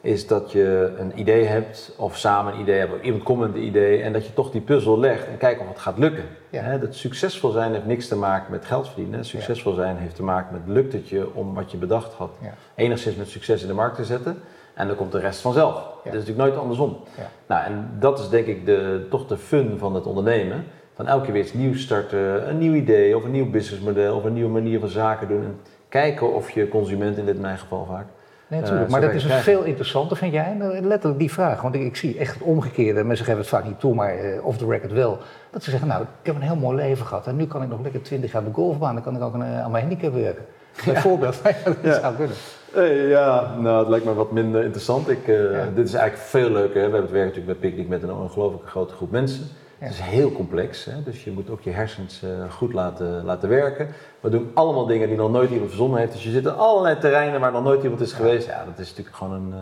is dat je een idee hebt of samen een idee hebt, of iemand komt met een idee en dat je toch die puzzel legt en kijkt of het gaat lukken. Ja. dat succesvol zijn heeft niks te maken met geld verdienen. Succesvol zijn heeft te maken met lukt het je om wat je bedacht had enigszins met succes in de markt te zetten en dan komt de rest vanzelf. Dat is natuurlijk nooit andersom. Nou, en dat is denk ik de, toch de fun van het ondernemen. Van elke keer weer iets nieuws starten, een nieuw idee of een nieuw businessmodel of een nieuwe manier van zaken doen. En kijken of je consument in dit mijn geval vaak Nee, natuurlijk. maar dat is veel interessanter, vind jij? Letterlijk die vraag. Want ik, ik, zie echt het omgekeerde. Mensen geven het vaak niet toe, maar uh, off the record wel. Dat ze zeggen, nou, ik heb een heel mooi leven gehad. En nu kan ik nog lekker 20 jaar op de golfbaan. Dan kan ik ook een, aan mijn handicap werken. Bijvoorbeeld. *laughs* dat ja. zou kunnen. Hey, ja, nou, het lijkt me wat minder interessant. Ik, uh, Dit is eigenlijk veel leuker. Hè? We hebben het werk natuurlijk met Picnic met een ongelooflijke grote groep mensen. Het is heel complex, hè? dus je moet ook je hersens uh, goed laten, laten werken. We doen allemaal dingen die nog nooit iemand verzonnen heeft. Dus je zit in allerlei terreinen waar nog nooit iemand is geweest. Ja, dat is natuurlijk gewoon een.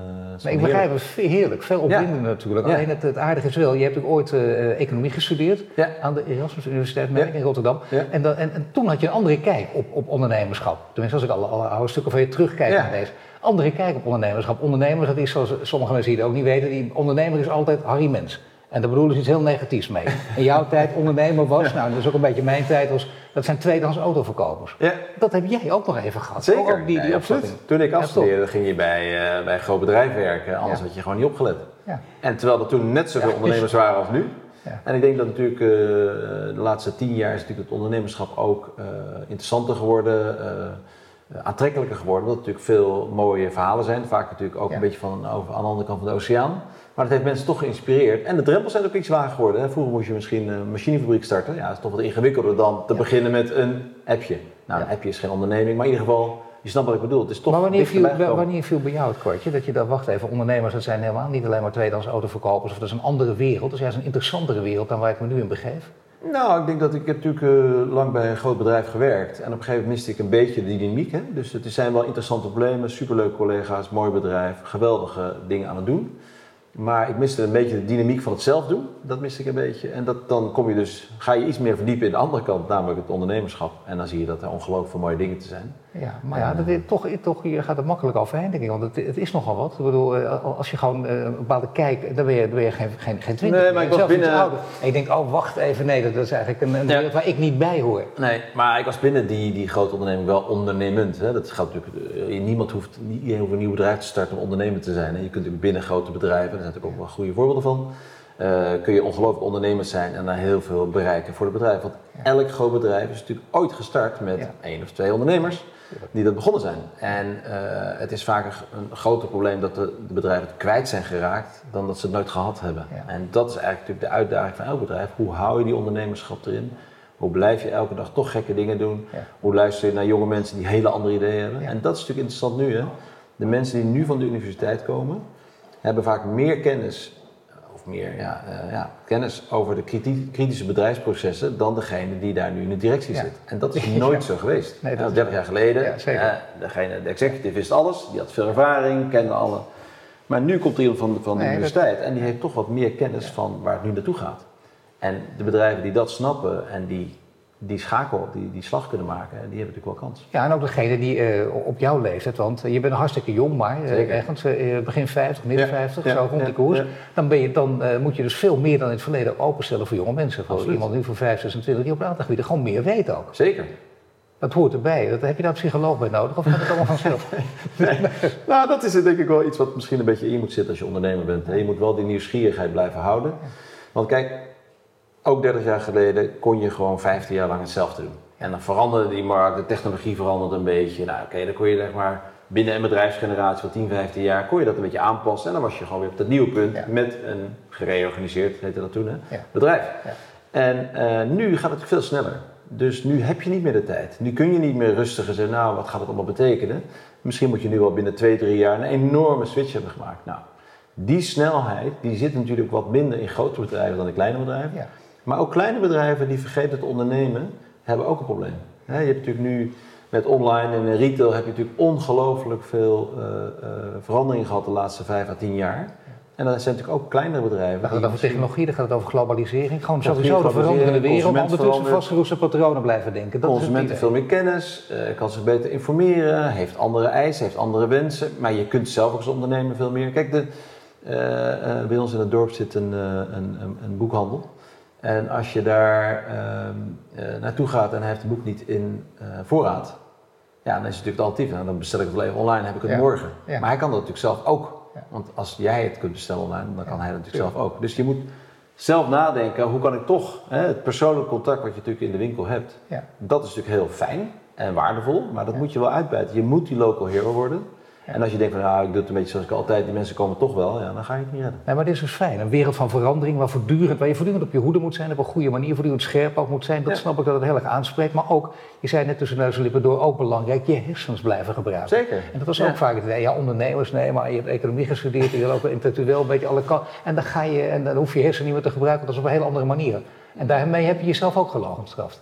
Uh, ik begrijp het heerlijk, veel opwindend natuurlijk. Alleen het, het, aardige is wel, je hebt ook ooit uh, economie gestudeerd aan de Erasmus Universiteit in Rotterdam. En, dan, en, en, toen had je een andere kijk op, op ondernemerschap. Tenminste, als ik alle, alle oude stukken van je terugkijk naar deze andere kijk op ondernemerschap. Ondernemers, dat is zoals sommige mensen het ook niet weten, die ondernemer is altijd Harry Mens. En daar bedoelen ze iets heel negatiefs mee. In jouw *laughs* tijd ondernemer was, nou dat is ook een beetje mijn tijd, was, dat zijn tweedehands autoverkopers. Ja. Dat heb jij ook nog even gehad. Zeker, ook die, die absoluut. Toen ik afstudeerde ging je bij, uh, bij een groot bedrijf werken, anders had je gewoon niet opgelet. Ja. En terwijl er toen net zoveel ondernemers *laughs* waren als nu. Ja. En ik denk dat natuurlijk uh, de laatste tien jaar is natuurlijk het ondernemerschap ook uh, interessanter geworden, aantrekkelijker geworden. Omdat er natuurlijk veel mooie verhalen zijn. Vaak natuurlijk ook een beetje van over, aan de andere kant van de oceaan. Maar dat heeft mensen toch geïnspireerd. En de drempels zijn ook iets lager geworden. Hè. Vroeger moest je misschien een machinefabriek starten. Ja, dat is toch wat ingewikkelder dan te beginnen met een appje. Nou, een appje is geen onderneming, maar in ieder geval, je snapt wat ik bedoel. Het is toch maar wanneer viel, wanneer viel bij jou het kwartje dat je dacht, wacht even, ondernemers dat zijn helemaal niet alleen maar tweedehands autoverkopers of dat is een andere wereld. Dat is juist een interessantere wereld dan waar ik me nu in begeef. Nou, ik denk dat ik heb natuurlijk uh, lang bij een groot bedrijf gewerkt. En op een gegeven moment miste ik een beetje die dynamiek. Hè? Dus het zijn wel interessante problemen, superleuke collega's, mooi bedrijf, geweldige dingen aan het doen. Maar ik miste een beetje de dynamiek van het zelf doen. Dat miste ik een beetje. En dat, dan kom je dus, ga je iets meer verdiepen in de andere kant, namelijk het ondernemerschap. En dan zie je dat er ongelooflijk mooie dingen te zijn. Ja, maar ja, dat is, toch, toch, hier gaat het makkelijk overheen, denk ik. Want het, het is nogal wat. Ik bedoel, eh, als je gewoon uh, een bepaalde kijk, dan ben je, dan ben je geen, geen, geen twintig. Nee, maar ik was binnen... En ik denk, oh, wacht even, nee, dat is eigenlijk een, een wereld waar ik niet bij hoor. Nee, maar ik was binnen die, die grote onderneming wel ondernemend. Hè. Dat gaat natuurlijk, eh, niemand hoeft, iedereen hoeft een nieuw bedrijf te starten om ondernemer te zijn. Hè. Je kunt natuurlijk binnen grote bedrijven, daar zijn natuurlijk ook wel goede voorbeelden van. Uh, kun je ongelooflijk ondernemers zijn en dan heel veel bereiken voor het bedrijf. Want elk groot bedrijf is natuurlijk ooit gestart met één of twee ondernemers die dat begonnen zijn. En uh, het is vaak een groter probleem dat de, de, bedrijven het kwijt zijn geraakt dan dat ze het nooit gehad hebben. En dat is eigenlijk natuurlijk de uitdaging van elk bedrijf. Hoe hou je die ondernemerschap erin? Hoe blijf je elke dag toch gekke dingen doen? Hoe luister je naar jonge mensen die hele andere ideeën hebben? En dat is natuurlijk interessant nu. Hè? De mensen die nu van de universiteit komen, hebben vaak meer kennis meer ja, uh, ja, kennis over de kritische bedrijfsprocessen dan degene die daar nu in de directie zit. En dat is *laughs* nooit zo geweest. Nee, dat 30 jaar geleden, uh, degene, de executive wist alles, die had veel ervaring, kende alle. Maar nu komt er iemand van, van de universiteit en die heeft toch wat meer kennis van waar het nu naartoe gaat. En de bedrijven die dat snappen en die die schakel, die, die slag kunnen maken, die hebben natuurlijk wel kans. Ja, en ook degene die uh, op jouw leeftijd, want je bent hartstikke jong, maar uh, ergens uh, begin 50, midden 50, zo rond die koers. Dan, ben je, dan moet je dus veel meer dan in het verleden openstellen voor jonge mensen. Voor iemand nu voor 5, 26 die op een aantal gebieden gewoon meer weet ook. Zeker. Dat hoort erbij. Dat, heb je daar een psycholoog bij nodig of gaat het allemaal vanzelf? *laughs* nee. Nou, dat is denk ik wel iets wat misschien een beetje in moet zitten als je ondernemer bent. Je moet wel die nieuwsgierigheid blijven houden. Want kijk, ook 30 jaar geleden kon je gewoon 15 jaar lang hetzelfde doen. En dan veranderde die markt, de technologie veranderde een beetje. Nou oké, dan kon je zeg maar binnen een bedrijfsgeneratie van 10, 15 jaar kon je dat een beetje aanpassen. En dan was je gewoon weer op dat nieuwe punt met een gereorganiseerd, heette dat toen, hè, bedrijf. Ja. En uh, nu gaat het veel sneller. Dus nu heb je niet meer de tijd. Nu kun je niet meer rustig zeggen, nou wat gaat het allemaal betekenen? Misschien moet je nu wel binnen 2, 3 jaar een enorme switch hebben gemaakt. Nou, die snelheid die zit natuurlijk wat minder in grote bedrijven dan in kleine bedrijven. Maar ook kleine bedrijven die vergeten te ondernemen, hebben ook een probleem. je hebt natuurlijk nu met online en retail heb je natuurlijk ongelooflijk veel uh, uh, veranderingen gehad de laatste vijf à tien jaar. En dat zijn natuurlijk ook kleinere bedrijven. Dan gaat het over technologie, dan gaat het over globalisering. Gewoon sowieso de veranderende wereld, ondertussen vastgeroeste patronen blijven denken. Dat consument heeft veel meer kennis, uh, kan zich beter informeren, heeft andere eisen, heeft andere wensen. Maar je kunt zelf ook als ondernemer veel meer. Kijk, de, bij ons in het dorp zit een, een, een, een boekhandel. En als je daar uh, naartoe gaat en hij heeft het boek niet in uh, voorraad, ja, dan is het natuurlijk het alternatief. Nou, dan bestel ik het even online, heb ik het morgen. Maar hij kan dat natuurlijk zelf ook. Want als jij het kunt bestellen online, dan kan hij dat natuurlijk zelf ook. Dus je moet zelf nadenken, hoe kan ik toch hè, het persoonlijke contact wat je natuurlijk in de winkel hebt, dat is natuurlijk heel fijn en waardevol, maar dat moet je wel uitbuiten. Je moet die local hero worden. En als je denkt van nou, ik doe het een beetje zoals ik altijd, die mensen komen toch wel, ja, dan ga je het niet redden. Nee, maar dit is dus fijn. Een wereld van verandering waar, voortdurend, waar je voortdurend op je hoede moet zijn, op een goede manier, voortdurend scherp ook moet zijn. Dat snap ik dat het heel erg aanspreekt. Maar ook, je zei net tussen neus en lippen door, ook belangrijk, je hersens blijven gebruiken. Zeker. En dat was ook vaak het idee, ja, ondernemers, nee, maar je hebt economie gestudeerd, je wil ook intellectueel een beetje alle kanten. En dan ga je, en dan hoef je hersenen niet meer te gebruiken, dat is op een hele andere manier. En daarmee heb je jezelf ook gelogen gestraft.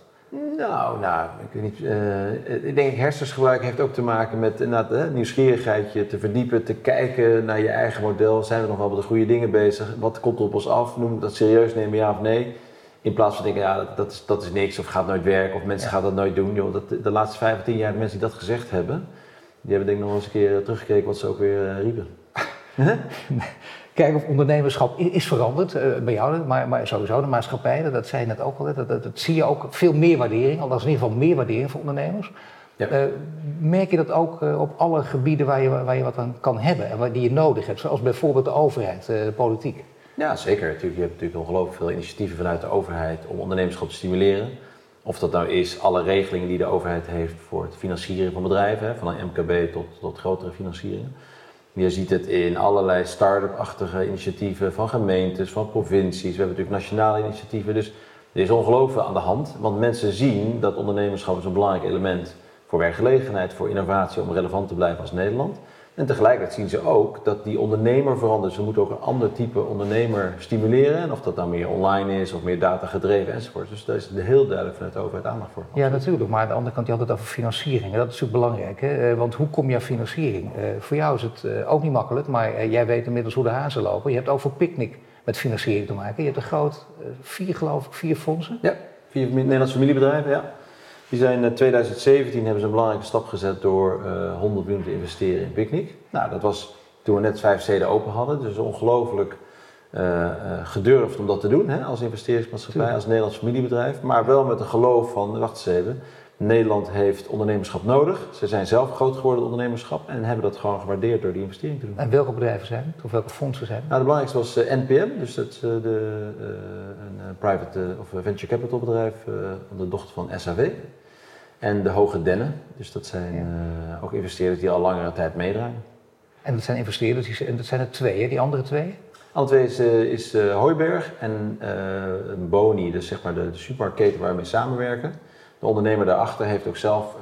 Nou, nou, ik weet niet. Uh, ik denk hersensgebruik heeft ook te maken met inderdaad, nieuwsgierigheid, je te verdiepen, te kijken naar je eigen model. Zijn we nog wel met de goede dingen bezig? Wat komt er op ons af? Noem dat serieus nemen, ja of nee? In plaats van denken, ja, dat, is, dat is niks of gaat nooit werken of mensen gaan dat nooit doen. Joh, dat, de laatste vijf of tien jaar de mensen die dat gezegd hebben, die hebben denk ik nog eens een keer teruggekeken wat ze ook weer uh, riepen. *laughs* *laughs* Kijk, of ondernemerschap is veranderd uh, bij jou, maar, maar, sowieso de maatschappij, dat, zei je net ook al, dat, dat, dat, zie je ook veel meer waardering, althans in ieder geval meer waardering voor ondernemers. Ja. Uh, merk je dat ook uh, op alle gebieden waar je, waar je wat aan kan hebben en waar, die je nodig hebt, zoals bijvoorbeeld de overheid, de politiek? Ja, zeker. Natuurlijk, je hebt natuurlijk ongelooflijk veel initiatieven vanuit de overheid om ondernemerschap te stimuleren. Of dat nou is alle regelingen die de overheid heeft voor het financieren van bedrijven, hè, van een MKB tot, tot grotere financieringen. Je ziet het in allerlei start-up-achtige initiatieven van gemeentes, van provincies. We hebben natuurlijk nationale initiatieven. Dus er is ongelooflijk aan de hand. Want mensen zien dat ondernemerschap is een belangrijk element voor werkgelegenheid, voor innovatie, om relevant te blijven als Nederland. En tegelijkertijd zien ze ook dat die ondernemer verandert. Ze moeten ook een ander type ondernemer stimuleren. En of dat dan meer online is of meer data gedreven enzovoort. Dus daar is heel duidelijk vanuit de overheid aandacht voor. Ja, natuurlijk. Maar aan de andere kant, je had het over financiering. En dat is natuurlijk belangrijk. Hè? Eh, want hoe kom je aan financiering? Uh, voor jou is het uh, ook niet makkelijk. Maar jij weet inmiddels hoe de hazen lopen. Je hebt ook voor Picnic met financiering te maken. Je hebt een groot, vier geloof ik, vier fondsen. Ja, vier Nederlandse familiebedrijven, ja. Die zijn in 2017 hebben ze een belangrijke stap gezet door uh, eh, 100 miljoen te investeren in Picnic. Nou, dat was toen we net vijf steden open hadden, dus ongelooflijk uh, gedurfd om dat te doen hè, als investeringsmaatschappij, als Nederlands familiebedrijf. Maar wel met een geloof van, wacht eens even, Nederland heeft ondernemerschap nodig. Ze zijn zelf groot geworden ondernemerschap en hebben dat gewoon gewaardeerd door die investering te doen. En welke bedrijven zijn het? Of welke fondsen zijn het? Nou, de belangrijkste was NPM, dus dat de, een private of venture capital bedrijf, de dochter van SAW. En de Hoge Dennen. Dus dat zijn uh, ook investeerders die al langere tijd meedraaien. En dat zijn investeerders, die, en dat zijn er twee, hè? die andere twee? Andere twee is, uh, is uh, Hooiberg en Boni, dus zeg maar de, de supermarktketen waar we mee samenwerken. De ondernemer daarachter heeft ook zelf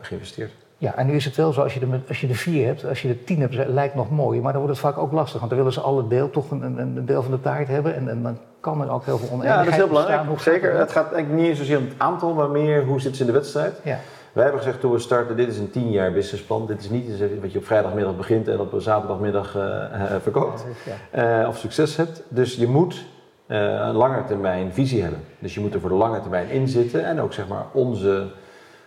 geïnvesteerd. Ja, en nu is het wel zo, als je, de, als je de vier hebt, als je de tien hebt, lijkt nog mooi, maar dan wordt het vaak ook lastig. Want dan willen ze alle deel, toch een, een, een deel van de taart hebben en, en, dan kan er ook heel veel oneenigheid Ja, dat is heel belangrijk. Zeker. Het gaat eigenlijk niet zozeer om het aantal, maar meer hoe zit ze in de wedstrijd. Ja. Wij hebben gezegd toen we starten, dit is een tien jaar businessplan. Dit is niet wat je op vrijdagmiddag begint en op zaterdagmiddag uh, verkoopt. Ja, uh, of succes hebt. Dus je moet een lange termijn visie hebben. Dus je moet er voor de lange termijn in zitten. En ook zeg maar onze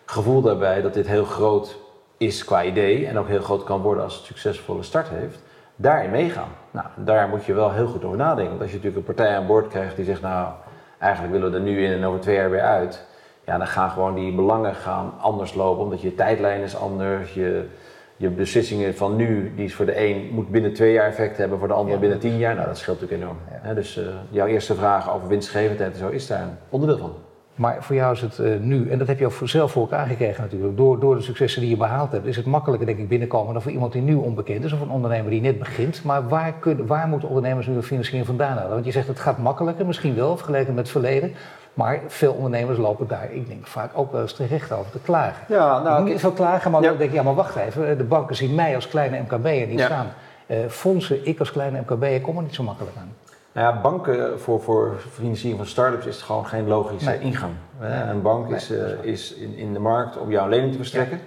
gevoel daarbij dat dit heel groot is qua idee. En ook heel groot kan worden als het succesvolle start heeft. Daarin meegaan. Nou, daar moet je wel heel goed over nadenken. Want als je natuurlijk een partij aan boord krijgt die zegt, nou, eigenlijk willen we er nu in en over twee jaar weer uit ja, dan gaan gewoon die belangen gaan anders lopen, omdat je tijdlijn is anders. Je, je beslissingen van nu, die is voor de een, moet binnen twee jaar effect hebben, voor de ander binnen tien jaar. Nou, dat scheelt natuurlijk enorm. dus uh, jouw eerste vraag over winstgevendheid en zo is daar een onderdeel van. Maar voor jou is het uh, nu, en dat heb je ook zelf voor elkaar gekregen natuurlijk, door, door de successen die je behaald hebt, is het makkelijker denk ik binnenkomen dan voor iemand die nu onbekend is of een ondernemer die net begint. Maar waar, kun, waar moeten ondernemers nu een financiering vandaan halen? Want je zegt het gaat makkelijker, misschien wel, vergeleken met het verleden. Maar veel ondernemers lopen daar, ik denk, vaak ook wel eens terecht over te klagen. Ja, nou, niet veel klagen, maar dan denk ik, ja, maar wacht even. De banken zien mij als kleine MKB'er niet staan. Uh, fondsen, ik als kleine MKB'er, kom er niet zo makkelijk aan. Nou ja, banken voor, voor financiering van start-ups is gewoon geen logische ingang. Een bank is, uh, is in, in de markt om jou een lening te verstrekken.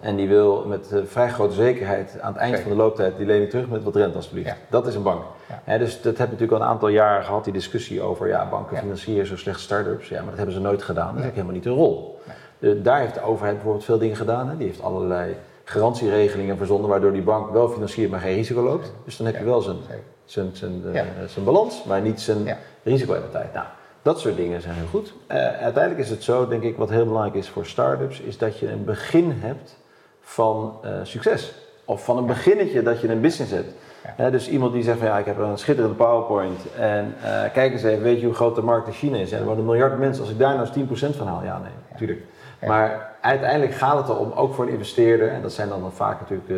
En die wil met uh, vrij grote zekerheid aan het eind van de looptijd die lening terug met wat rente alsjeblieft. Dat is een bank. dus dat hebben we natuurlijk al een aantal jaren gehad, die discussie over ja, banken financieren zo slecht start-ups. Ja, maar dat hebben ze nooit gedaan. Dat is ook helemaal niet hun rol. De, daar heeft de overheid bijvoorbeeld veel dingen gedaan. Hè. Die heeft allerlei garantieregelingen verzonnen waardoor die bank wel financiert, maar geen risico loopt. Dus dan heb je wel zijn, zijn, zijn, uh, zijn balans, maar niet zijn risico-appetijt. Nou, dat soort dingen zijn heel goed. Uh, uiteindelijk is het zo, denk ik, wat heel belangrijk is voor start-ups, is dat je een begin hebt van uh, succes. Of van een beginnetje dat je een business hebt. dus iemand die zegt van ja, ik heb een schitterende PowerPoint en kijk eens even, weet je hoe groot de markt in China is? En er worden een miljard mensen, als ik daar nou eens 10% van haal, ja nee, natuurlijk. Maar uiteindelijk gaat het erom, ook voor een investeerder, en dat zijn dan, dan vaak natuurlijk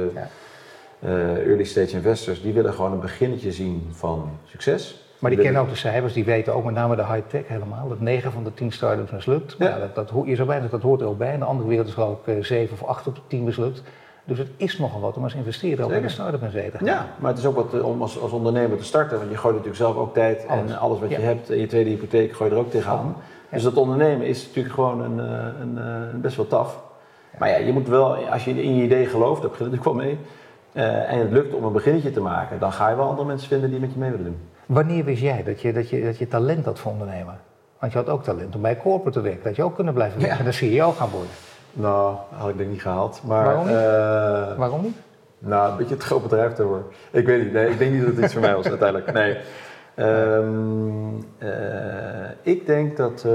early stage investors, die willen gewoon een beginnetje zien van succes. Maar die kennen ook de cijfers, die weten ook met name de high-tech helemaal. Dat 9 van de 10 start-ups mislukt. Ja. ja dat, dat, je zou bijna dat hoort er ook bij. In de andere wereld is geloof ik 7 of 8 op de 10 mislukt. Dus het is nogal wat om als investeerder ook in een start-up in zitten. Ja, maar het is ook wat om als, als ondernemer te starten. Want je gooit natuurlijk zelf ook tijd en alles wat je hebt. En je tweede hypotheek gooi je er ook tegenaan. Dus dat ondernemen is natuurlijk gewoon een, een, een best wel taf. Maar ja, je moet wel, als je in je idee gelooft, dat begint natuurlijk wel mee. Uh, en het lukt om een beginnetje te maken, dan ga je wel andere mensen vinden die met je mee willen doen. Wanneer wist jij dat je, dat je, dat je talent had voor ondernemen? Want je had ook talent om bij corporate te werken, dat je ook kunnen blijven werken en dan CEO gaan worden. Nou, had ik denk niet gehaald. Maar, Waarom niet? Uh, Waarom niet? Nou, een beetje het groot bedrijf te worden. Ik weet niet. Nee, ik denk niet dat het iets voor mij was *laughs* uiteindelijk. Nee. Um, uh, ik denk dat uh,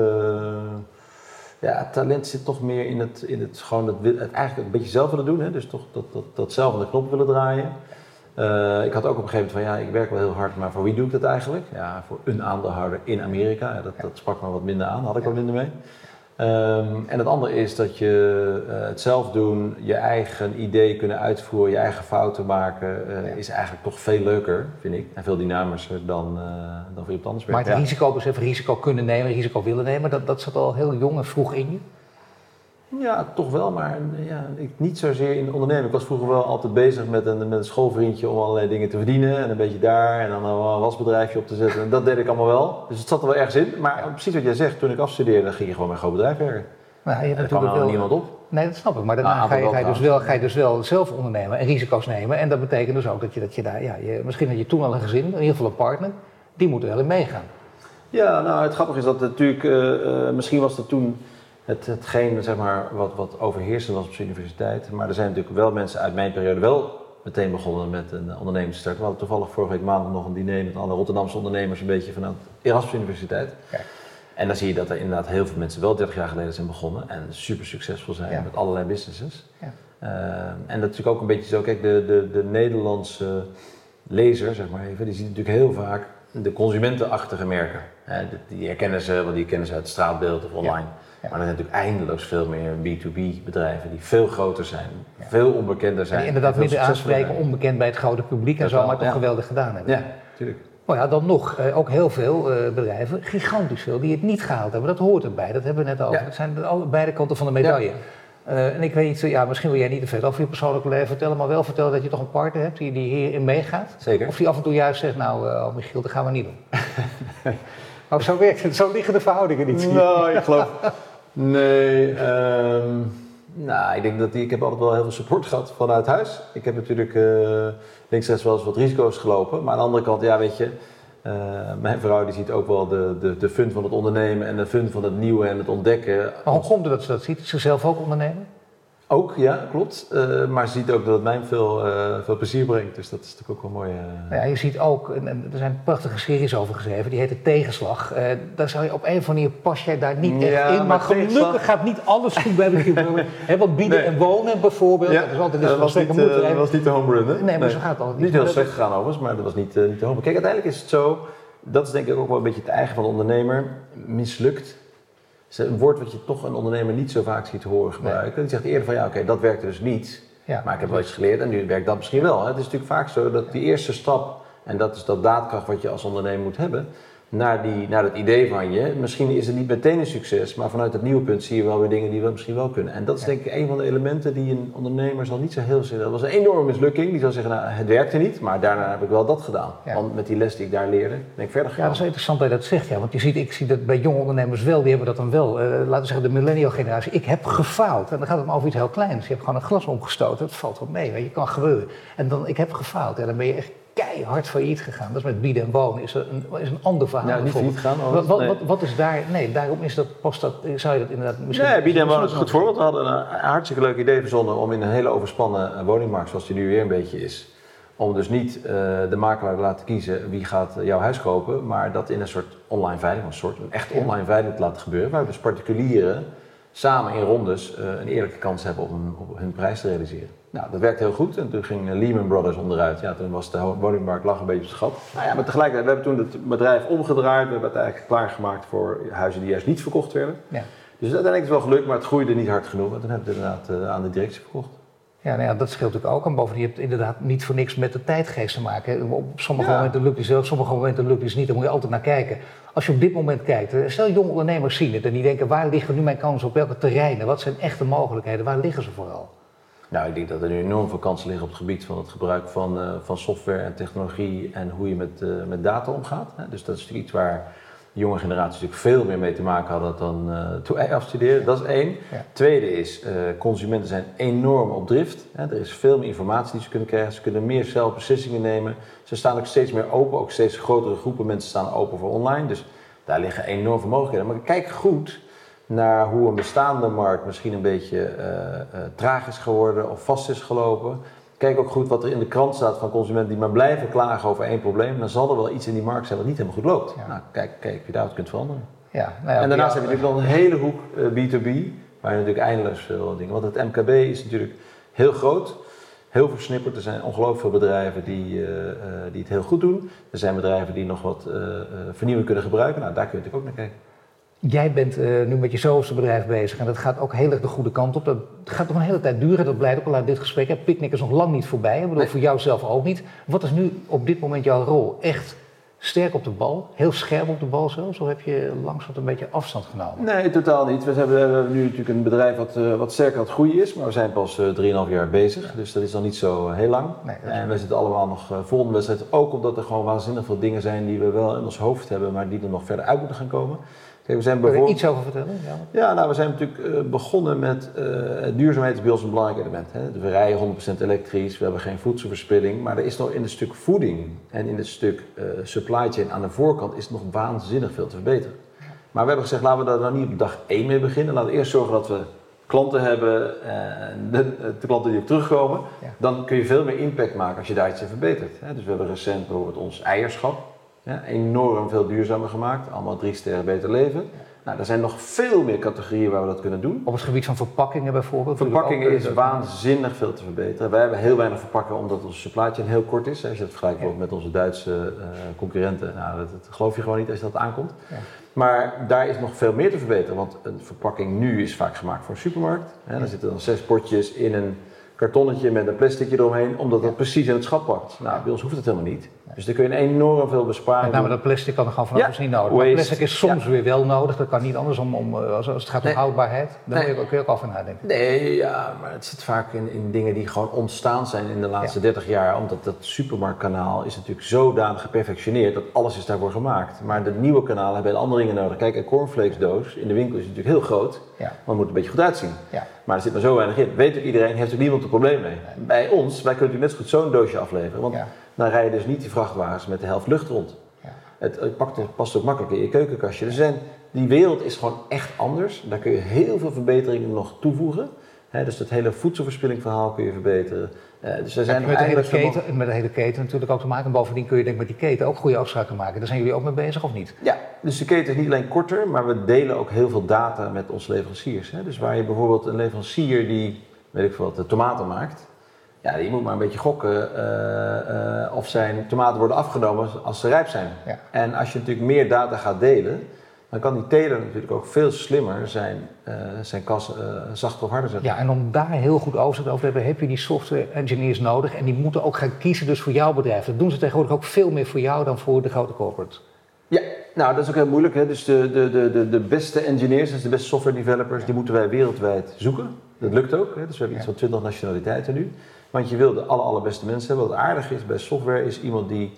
ja, talent zit toch meer in het, in het gewoon het, het eigenlijk een beetje zelf willen doen. Hè? Dus toch dat, dat, dat zelf aan de knop willen draaien. Uh, ik had ook op een gegeven moment van ja, ik werk wel heel hard, maar voor wie doe ik dat eigenlijk? Ja, voor een aandeelhouder in Amerika. Ja, dat, dat sprak me wat minder aan, had ik wat minder mee. Um, en het andere is dat je uh, het zelf doen, je eigen idee kunnen uitvoeren, je eigen fouten maken, uh, ja. is eigenlijk toch veel leuker, vind ik. En veel dynamischer dan, uh, dan voor iemand anders Maar het ja. risico beseffen, risico kunnen nemen, risico willen nemen, dat, dat zat al heel jong en vroeg in je? Ja, toch wel, maar ja, ik, niet zozeer in de onderneming. Ik was vroeger wel altijd bezig met een, met een schoolvriendje om allerlei dingen te verdienen. En een beetje daar en dan een wasbedrijfje op te zetten. En dat deed ik allemaal wel. Dus het zat er wel ergens in. Maar precies wat jij zegt, toen ik afstudeerde, ging je gewoon bij een groot bedrijf werken. Nou, je hebt er kwam wel niemand op. Nee, dat snap ik. Maar daarna nou, ga, je, ga, je dus wel, ga je dus wel zelf ondernemen en risico's nemen. En dat betekent dus ook dat je, dat je daar, ja, je, misschien had je toen al een gezin, in ieder geval een partner. Die moet er wel in meegaan. Ja, nou het grappige is dat natuurlijk, uh, uh, misschien was dat toen het, hetgeen zeg maar, wat, wat overheersend was op de universiteit. Maar er zijn natuurlijk wel mensen uit mijn periode wel meteen begonnen met een onderneming te starten. We hadden toevallig vorige week maandag nog een diner met alle Rotterdamse ondernemers, een beetje vanuit Erasmus Universiteit. Kijk. En dan zie je dat er inderdaad heel veel mensen wel 30 jaar geleden zijn begonnen en super succesvol zijn ja. met allerlei businesses. Ja. Uh, en dat is natuurlijk ook een beetje zo, kijk, de, de, de Nederlandse lezer, zeg maar even, die ziet natuurlijk heel vaak de consumentenachtige merken. Hè, die herkennen ze, want die kennen ze uit het straatbeeld of online. Ja. Ja. Maar er zijn natuurlijk eindeloos veel meer B2B bedrijven die veel groter zijn, ja. veel onbekender zijn. En die inderdaad minder aanspreken, onbekend bij het grote publiek en zo, maar toch geweldig gedaan hebben. Ja, natuurlijk. Maar ja, dan nog uh, ook heel veel uh, bedrijven, gigantisch veel, die het niet gehaald hebben. Dat hoort erbij, dat hebben we net over. Het zijn alle, beide kanten van de medaille. Uh, en ik weet niet, ja, misschien wil jij niet te veel over je persoonlijke leven vertellen, maar wel vertellen dat je toch een partner hebt die, die hierin meegaat. Zeker. Of die af en toe juist zegt, nou oh, Michiel, dat gaan we niet doen. *laughs* oh, zo werkt het, zo liggen de verhoudingen niet. Nou, ik geloof... *laughs* Nee, um, nou, ik denk dat die, ik heb altijd wel heel veel support gehad vanuit huis. Ik heb natuurlijk uh, links rechts wel eens wat risico's gelopen. Maar aan de andere kant, ja, weet je, uh, mijn vrouw die ziet ook wel de, de, de fun van het ondernemen en de fun van het nieuwe en het ontdekken. Maar hoe komt het dat ze dat ziet? Ze zelf ook ondernemen? Ook, ja, klopt. Uh, maar ze ziet ook dat het mij veel, uh, veel plezier brengt. Dus dat is natuurlijk ook wel mooi. Uh... Nou ja, je ziet ook, en, en, er zijn prachtige series over geschreven, die heet de Tegenslag. daar zou je op een of andere manier pas jij daar niet ja, echt in. Maar, maar gelukkig tegenslag... gaat niet alles goed bij de *laughs* He, Want bieden Nee. en wonen bijvoorbeeld, Ja, dat is altijd dat was, niet, eh, dat was niet de home run, hè? Nee, maar zo gaat het altijd Niet niet. heel slecht gegaan overigens, maar dat was niet, eh, niet de home Kijk, uiteindelijk is het zo, dat is denk ik ook wel een beetje het eigen van de ondernemer, mislukt. Is een woord wat je toch een ondernemer niet zo vaak ziet horen gebruiken. Die zegt eerder van ja, oké, dat werkte dus niet. Ja. Maar ik heb wel iets geleerd en nu werkt dat misschien wel. Het is natuurlijk vaak zo dat die eerste stap, en dat is dat daadkracht wat je als ondernemer moet hebben, naar, die, naar dat idee van je. Misschien is het niet meteen een succes, maar vanuit het nieuwe punt zie je wel weer dingen die we misschien wel kunnen. En dat is Ja. denk ik een van de elementen die een ondernemer zal niet zo heel zin. Dat was een enorme mislukking. Die zal zeggen, nou, het werkte niet, maar daarna heb ik wel dat gedaan. Ja. Want met die les die ik daar leerde, ben ik verder Ja, gegaan. dat is wel interessant dat je dat zegt, ja. Want je ziet, ik zie dat bij jonge ondernemers wel, die hebben dat dan wel. eh, laten we zeggen, de millennial generatie. Ik heb gefaald. En dan gaat het maar over iets heel kleins. Je hebt gewoon een glas omgestoten. Dat valt wel mee, je. kan gebeuren. En dan, ik heb gefaald. Ja, dan ben je echt keihard failliet gegaan. Dat is met bieden en wonen. Is, er een, is een ander verhaal. Ja, niet bijvoorbeeld. failliet gaan, Wat, wat, nee. wat, wat is daar... Nee, daarom is dat, past dat, zou je dat inderdaad misschien... Nee, bieden en wonen is een goed voorbeeld. We hadden een hartstikke leuk idee verzonnen om in een hele overspannen eh, woningmarkt, zoals die nu weer een beetje is, om dus niet eh, de makelaar te laten kiezen wie gaat jouw huis kopen, maar dat in een soort online veiling, een soort een echt online veiling te laten gebeuren, waar dus particulieren samen in rondes eh, een eerlijke kans hebben op hun prijs te realiseren. Nou, dat werkte heel goed en toen ging eh, Lehman Brothers onderuit. Ja, toen was de woningmarkt lag een beetje op gat. Nou ja, maar tegelijkertijd, we hebben toen het bedrijf omgedraaid. We hebben het eigenlijk klaargemaakt voor huizen die juist niet verkocht werden. Ja. Dus uiteindelijk is het wel gelukt, maar het groeide niet hard genoeg. En toen hebben we het inderdaad eh, aan de directie verkocht. Ja, nou ja, dat scheelt natuurlijk ook. En bovendien, je hebt inderdaad niet voor niks met de tijdgeest te maken. Op sommige Ja. momenten lukt het wel, op sommige momenten lukt het niet. Daar moet je altijd naar kijken. Als je op dit moment kijkt, eh, stel jonge ondernemers zien het en die denken, waar liggen nu mijn kansen op welke terreinen? Wat zijn echte mogelijkheden? Waar liggen ze vooral? Nou, ik denk dat er nu enorm veel kansen liggen op het gebied van het gebruik van, eh, van software en technologie en hoe je met, eh, met data omgaat. Hè. Dus dat is iets waar de jonge generaties natuurlijk veel meer mee te maken hadden dan eh, toen wij afstudeerden. Dat is één. Ja. Tweede is, consumenten zijn enorm op drift. Hè. Er is veel meer informatie die ze kunnen krijgen. Ze kunnen meer zelf beslissingen nemen. Ze staan ook steeds meer open. Ook steeds grotere groepen mensen staan open voor online. Dus daar liggen enorm veel mogelijkheden. Maar kijk goed naar hoe een bestaande markt misschien een beetje eh, eh, traag is geworden of vast is gelopen. Kijk ook goed wat er in de krant staat van consumenten die maar blijven klagen over één probleem. Dan zal er wel iets in die markt zijn wat niet helemaal goed loopt. Ja. Nou, kijk, kijk of je daar wat kunt veranderen. Ja, nou ja, en daarnaast heb je natuurlijk nog een hele hoek eh, B2B, waar je natuurlijk eindeloos veel dingen. Want het MKB is natuurlijk heel groot, heel versnipperd. Er zijn ongelooflijk veel bedrijven die, eh, eh, die het heel goed doen. Er zijn bedrijven die nog wat eh, eh, vernieuwing kunnen gebruiken. Nou, daar kun je natuurlijk ook naar kijken. Jij bent eh, nu met je zoveelste bedrijf bezig en dat gaat ook heel erg de goede kant op. Dat gaat nog een hele tijd duren, dat blijkt ook al uit dit gesprek. hè. Picknick is nog lang niet voorbij, ik bedoel, Nee. voor jou zelf ook niet. Wat is nu op dit moment jouw rol? Echt sterk op de bal, heel scherp op de bal zelfs? Of heb je langzaam een beetje afstand genomen? Nee, totaal niet. We hebben, we hebben nu natuurlijk een bedrijf wat, eh, wat sterker aan het groeien is, maar we zijn pas eh 3,5 jaar bezig. Dus dat is nog niet zo heel lang. Nee, en we zitten allemaal nog eh, vol in de wedstrijd. Ook omdat er gewoon waanzinnig veel dingen zijn die we wel in ons hoofd hebben, maar die er nog verder uit moeten gaan komen. Kijk, we zijn Wil je er iets over vertellen? Ja. Ja, nou, we zijn natuurlijk eh, begonnen met eh, duurzaamheid is bij ons een belangrijk element. Hè. We rijden 100% elektrisch, we hebben geen voedselverspilling. Maar er is nog in het stuk voeding en in het stuk eh, supply chain aan de voorkant is nog waanzinnig veel te verbeteren. Maar we hebben gezegd, laten we daar nou niet op dag 1 mee beginnen. Laten we eerst zorgen dat we klanten hebben, en de, de klanten die ook terugkomen. Ja. Dan kun je veel meer impact maken als je daar iets in verbetert. Hè. Dus we hebben recent bijvoorbeeld ons eierschap ja, enorm veel duurzamer gemaakt. Allemaal drie sterren beter leven. Nou, er zijn nog veel meer categorieën waar we dat kunnen doen. Op het gebied van verpakkingen bijvoorbeeld? Verpakkingen is waanzinnig veel te verbeteren. Wij hebben heel weinig verpakken omdat onze supply chain heel kort is. Als je dat vergelijkt bijvoorbeeld met onze Duitse eh, concurrenten, nou, dat, dat geloof je gewoon niet als je dat aankomt. Ja. Maar daar is nog veel meer te verbeteren, want een verpakking nu is vaak gemaakt voor een supermarkt. Hè, daar zitten dan zes potjes in een kartonnetje met een plasticje eromheen, omdat dat precies in het schap pakt. Nou, bij ons hoeft het helemaal niet. Dus daar kun je enorm veel besparen. Met name dat plastic kan er gewoon van Ja, niet nodig. Maar plastic is soms weer wel nodig, dat kan niet anders om, om, eh, als, het gaat om Nee. houdbaarheid. Daar Nee. kun je ook over nadenken. Nee, ja, maar het zit vaak in, in dingen die gewoon ontstaan zijn in de laatste 30 jaar. Omdat dat supermarktkanaal is natuurlijk zodanig geperfectioneerd dat alles is daarvoor gemaakt. Maar de nieuwe kanalen hebben andere dingen nodig. Kijk, een cornflakesdoos in de winkel is natuurlijk heel groot, maar het moet een beetje goed uitzien. Ja. Maar er zit maar zo weinig in. Weet ook iedereen, heeft ook niemand een probleem mee. Bij ons, wij kunnen natuurlijk net zo goed zo'n doosje afleveren. Want Ja. dan rijden dus niet die vrachtwagens met de helft lucht rond. Ja. Het, het pakt, het past ook makkelijk in je keukenkastje. Dus er zijn, die wereld is gewoon echt anders. Daar kun je heel veel verbeteringen nog toevoegen. Dus dat hele voedselverspilling verhaal kun je verbeteren. Eh, dus er zijn met, de hele eigenlijk keten, met de hele keten natuurlijk ook te maken. En bovendien kun je denk ik met die keten ook goede afspraken maken. Daar zijn jullie ook mee bezig of niet? Ja, dus de keten is niet alleen korter, maar we delen ook heel veel data met onze leveranciers. Hè. Dus waar je bijvoorbeeld een leverancier die, weet ik veel wat, de tomaten maakt. Ja, die moet maar een beetje gokken eh, eh, of zijn tomaten worden afgenomen als ze rijp zijn. Ja. En als je natuurlijk meer data gaat delen, dan kan die teler natuurlijk ook veel slimmer zijn, eh, zijn kas eh, zachter of harder zetten. Ja, en om daar heel goed overzicht over te hebben, heb je die software engineers nodig. En die moeten ook gaan kiezen dus voor jouw bedrijf. Dat doen ze tegenwoordig ook veel meer voor jou dan voor de grote corporates. Ja, nou dat is ook heel moeilijk. Hè? Dus de, de, de, de, beste engineers, dus de beste software developers, die moeten wij wereldwijd zoeken. Dat lukt ook. Hè? Dus we hebben iets van 20 nationaliteiten nu. Want je wil de aller, allerbeste mensen hebben. Wat aardig is bij software is iemand die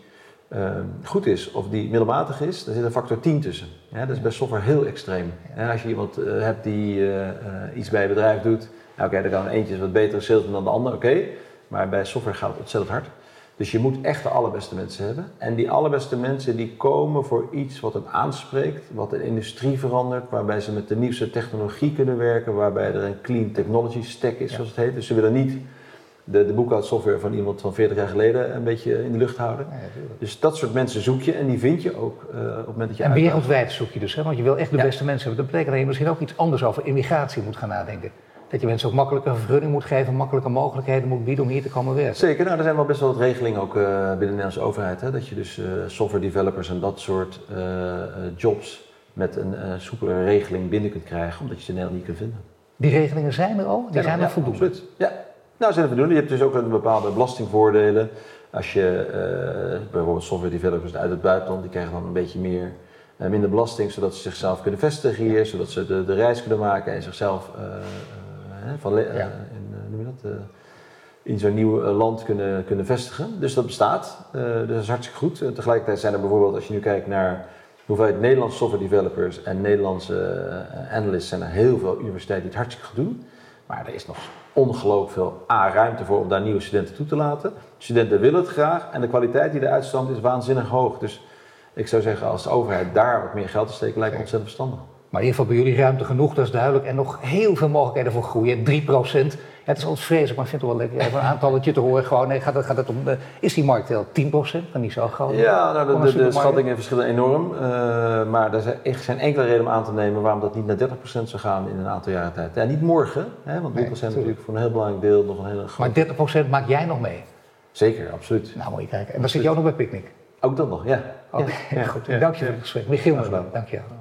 ehm, goed is of die middelmatig is. Daar zit een factor 10 tussen. Ja, dat is bij software heel extreem. Ja, als je iemand eh, hebt die eh, eh, iets bij een bedrijf doet. Nou, oké, dan kan eentje is wat betere salesman dan de ander. Oké, maar bij software gaat het ontzettend hard. Dus je moet echt de allerbeste mensen hebben. En die allerbeste mensen die komen voor iets wat hen aanspreekt, wat een industrie verandert, waarbij ze met de nieuwste technologie kunnen werken, waarbij er een clean technology stack is, Ja. zoals het heet. Dus ze willen niet de, de boekhoudsoftware van iemand van 40 jaar geleden een beetje in de lucht houden. Ja. Dus dat soort mensen zoek je en die vind je ook eh, op het moment dat je En uitdaagt. wereldwijd zoek je dus, hè? want je wil echt de Ja. beste mensen hebben. Dat betekent dat je misschien ook iets anders over immigratie moet gaan nadenken. Dat je mensen ook makkelijker een vergunning moet geven, makkelijke mogelijkheden moet bieden om hier te komen werken. Zeker, nou, er zijn wel best wel wat regelingen ook eh, binnen de Nederlandse overheid. Hè, dat je dus eh, software developers en dat soort jobs met een soepele regeling binnen kunt krijgen, omdat je ze in Nederland niet kunt vinden. Die regelingen zijn er al, die zijn er voldoende. absoluut. Ja, Nou, zijn er voldoende. Je hebt dus ook een bepaalde belastingvoordelen. Als je uh, bijvoorbeeld software developers uit het buitenland, die krijgen dan een beetje meer, uh, minder belasting, zodat ze zichzelf kunnen vestigen hier, zodat ze de, de reis kunnen maken en zichzelf uh, van, ja. in, dat, zo'n nieuw land kunnen, kunnen vestigen. Dus dat bestaat. dus dat is hartstikke goed. En tegelijkertijd zijn er bijvoorbeeld, als je nu kijkt naar hoeveelheid Nederlandse software developers en Nederlandse analysts, zijn er heel veel universiteiten die het hartstikke goed doen. Maar er is nog ongelooflijk veel A, ruimte voor om daar nieuwe studenten toe te laten. Studenten willen het graag en de kwaliteit die eruit stroomt is waanzinnig hoog. Dus ik zou zeggen, als de overheid daar wat meer geld te steken, lijkt me ontzettend verstandig. Maar in ieder geval bij jullie ruimte genoeg, dat is duidelijk. En nog heel veel mogelijkheden voor groeien. 3 procent. Ja, het is altijd vreselijk, maar ik vind het wel lekker even een aantalletje te horen. Gewoon, nee, gaat het, gaat het om, is die markt wel 10 procent? Dan niet zo groot. Ja, nou, de, de, de schattingen verschillen enorm. Uh, maar er zijn, echt, zijn enkele redenen om aan te nemen waarom dat niet naar 30 procent zou gaan in een aantal jaren tijd. Ja, niet morgen, hè, want winkels zijn natuurlijk voor een heel belangrijk deel nog een hele grote... Maar 30 procent maak jij nog mee? Zeker, absoluut. Nou, moet je kijken. En dan zit je ook nog bij Picnic? Ook dan nog, ja. Oké, ja, goed. Dank je voor het gesprek. Michiel, dank je wel.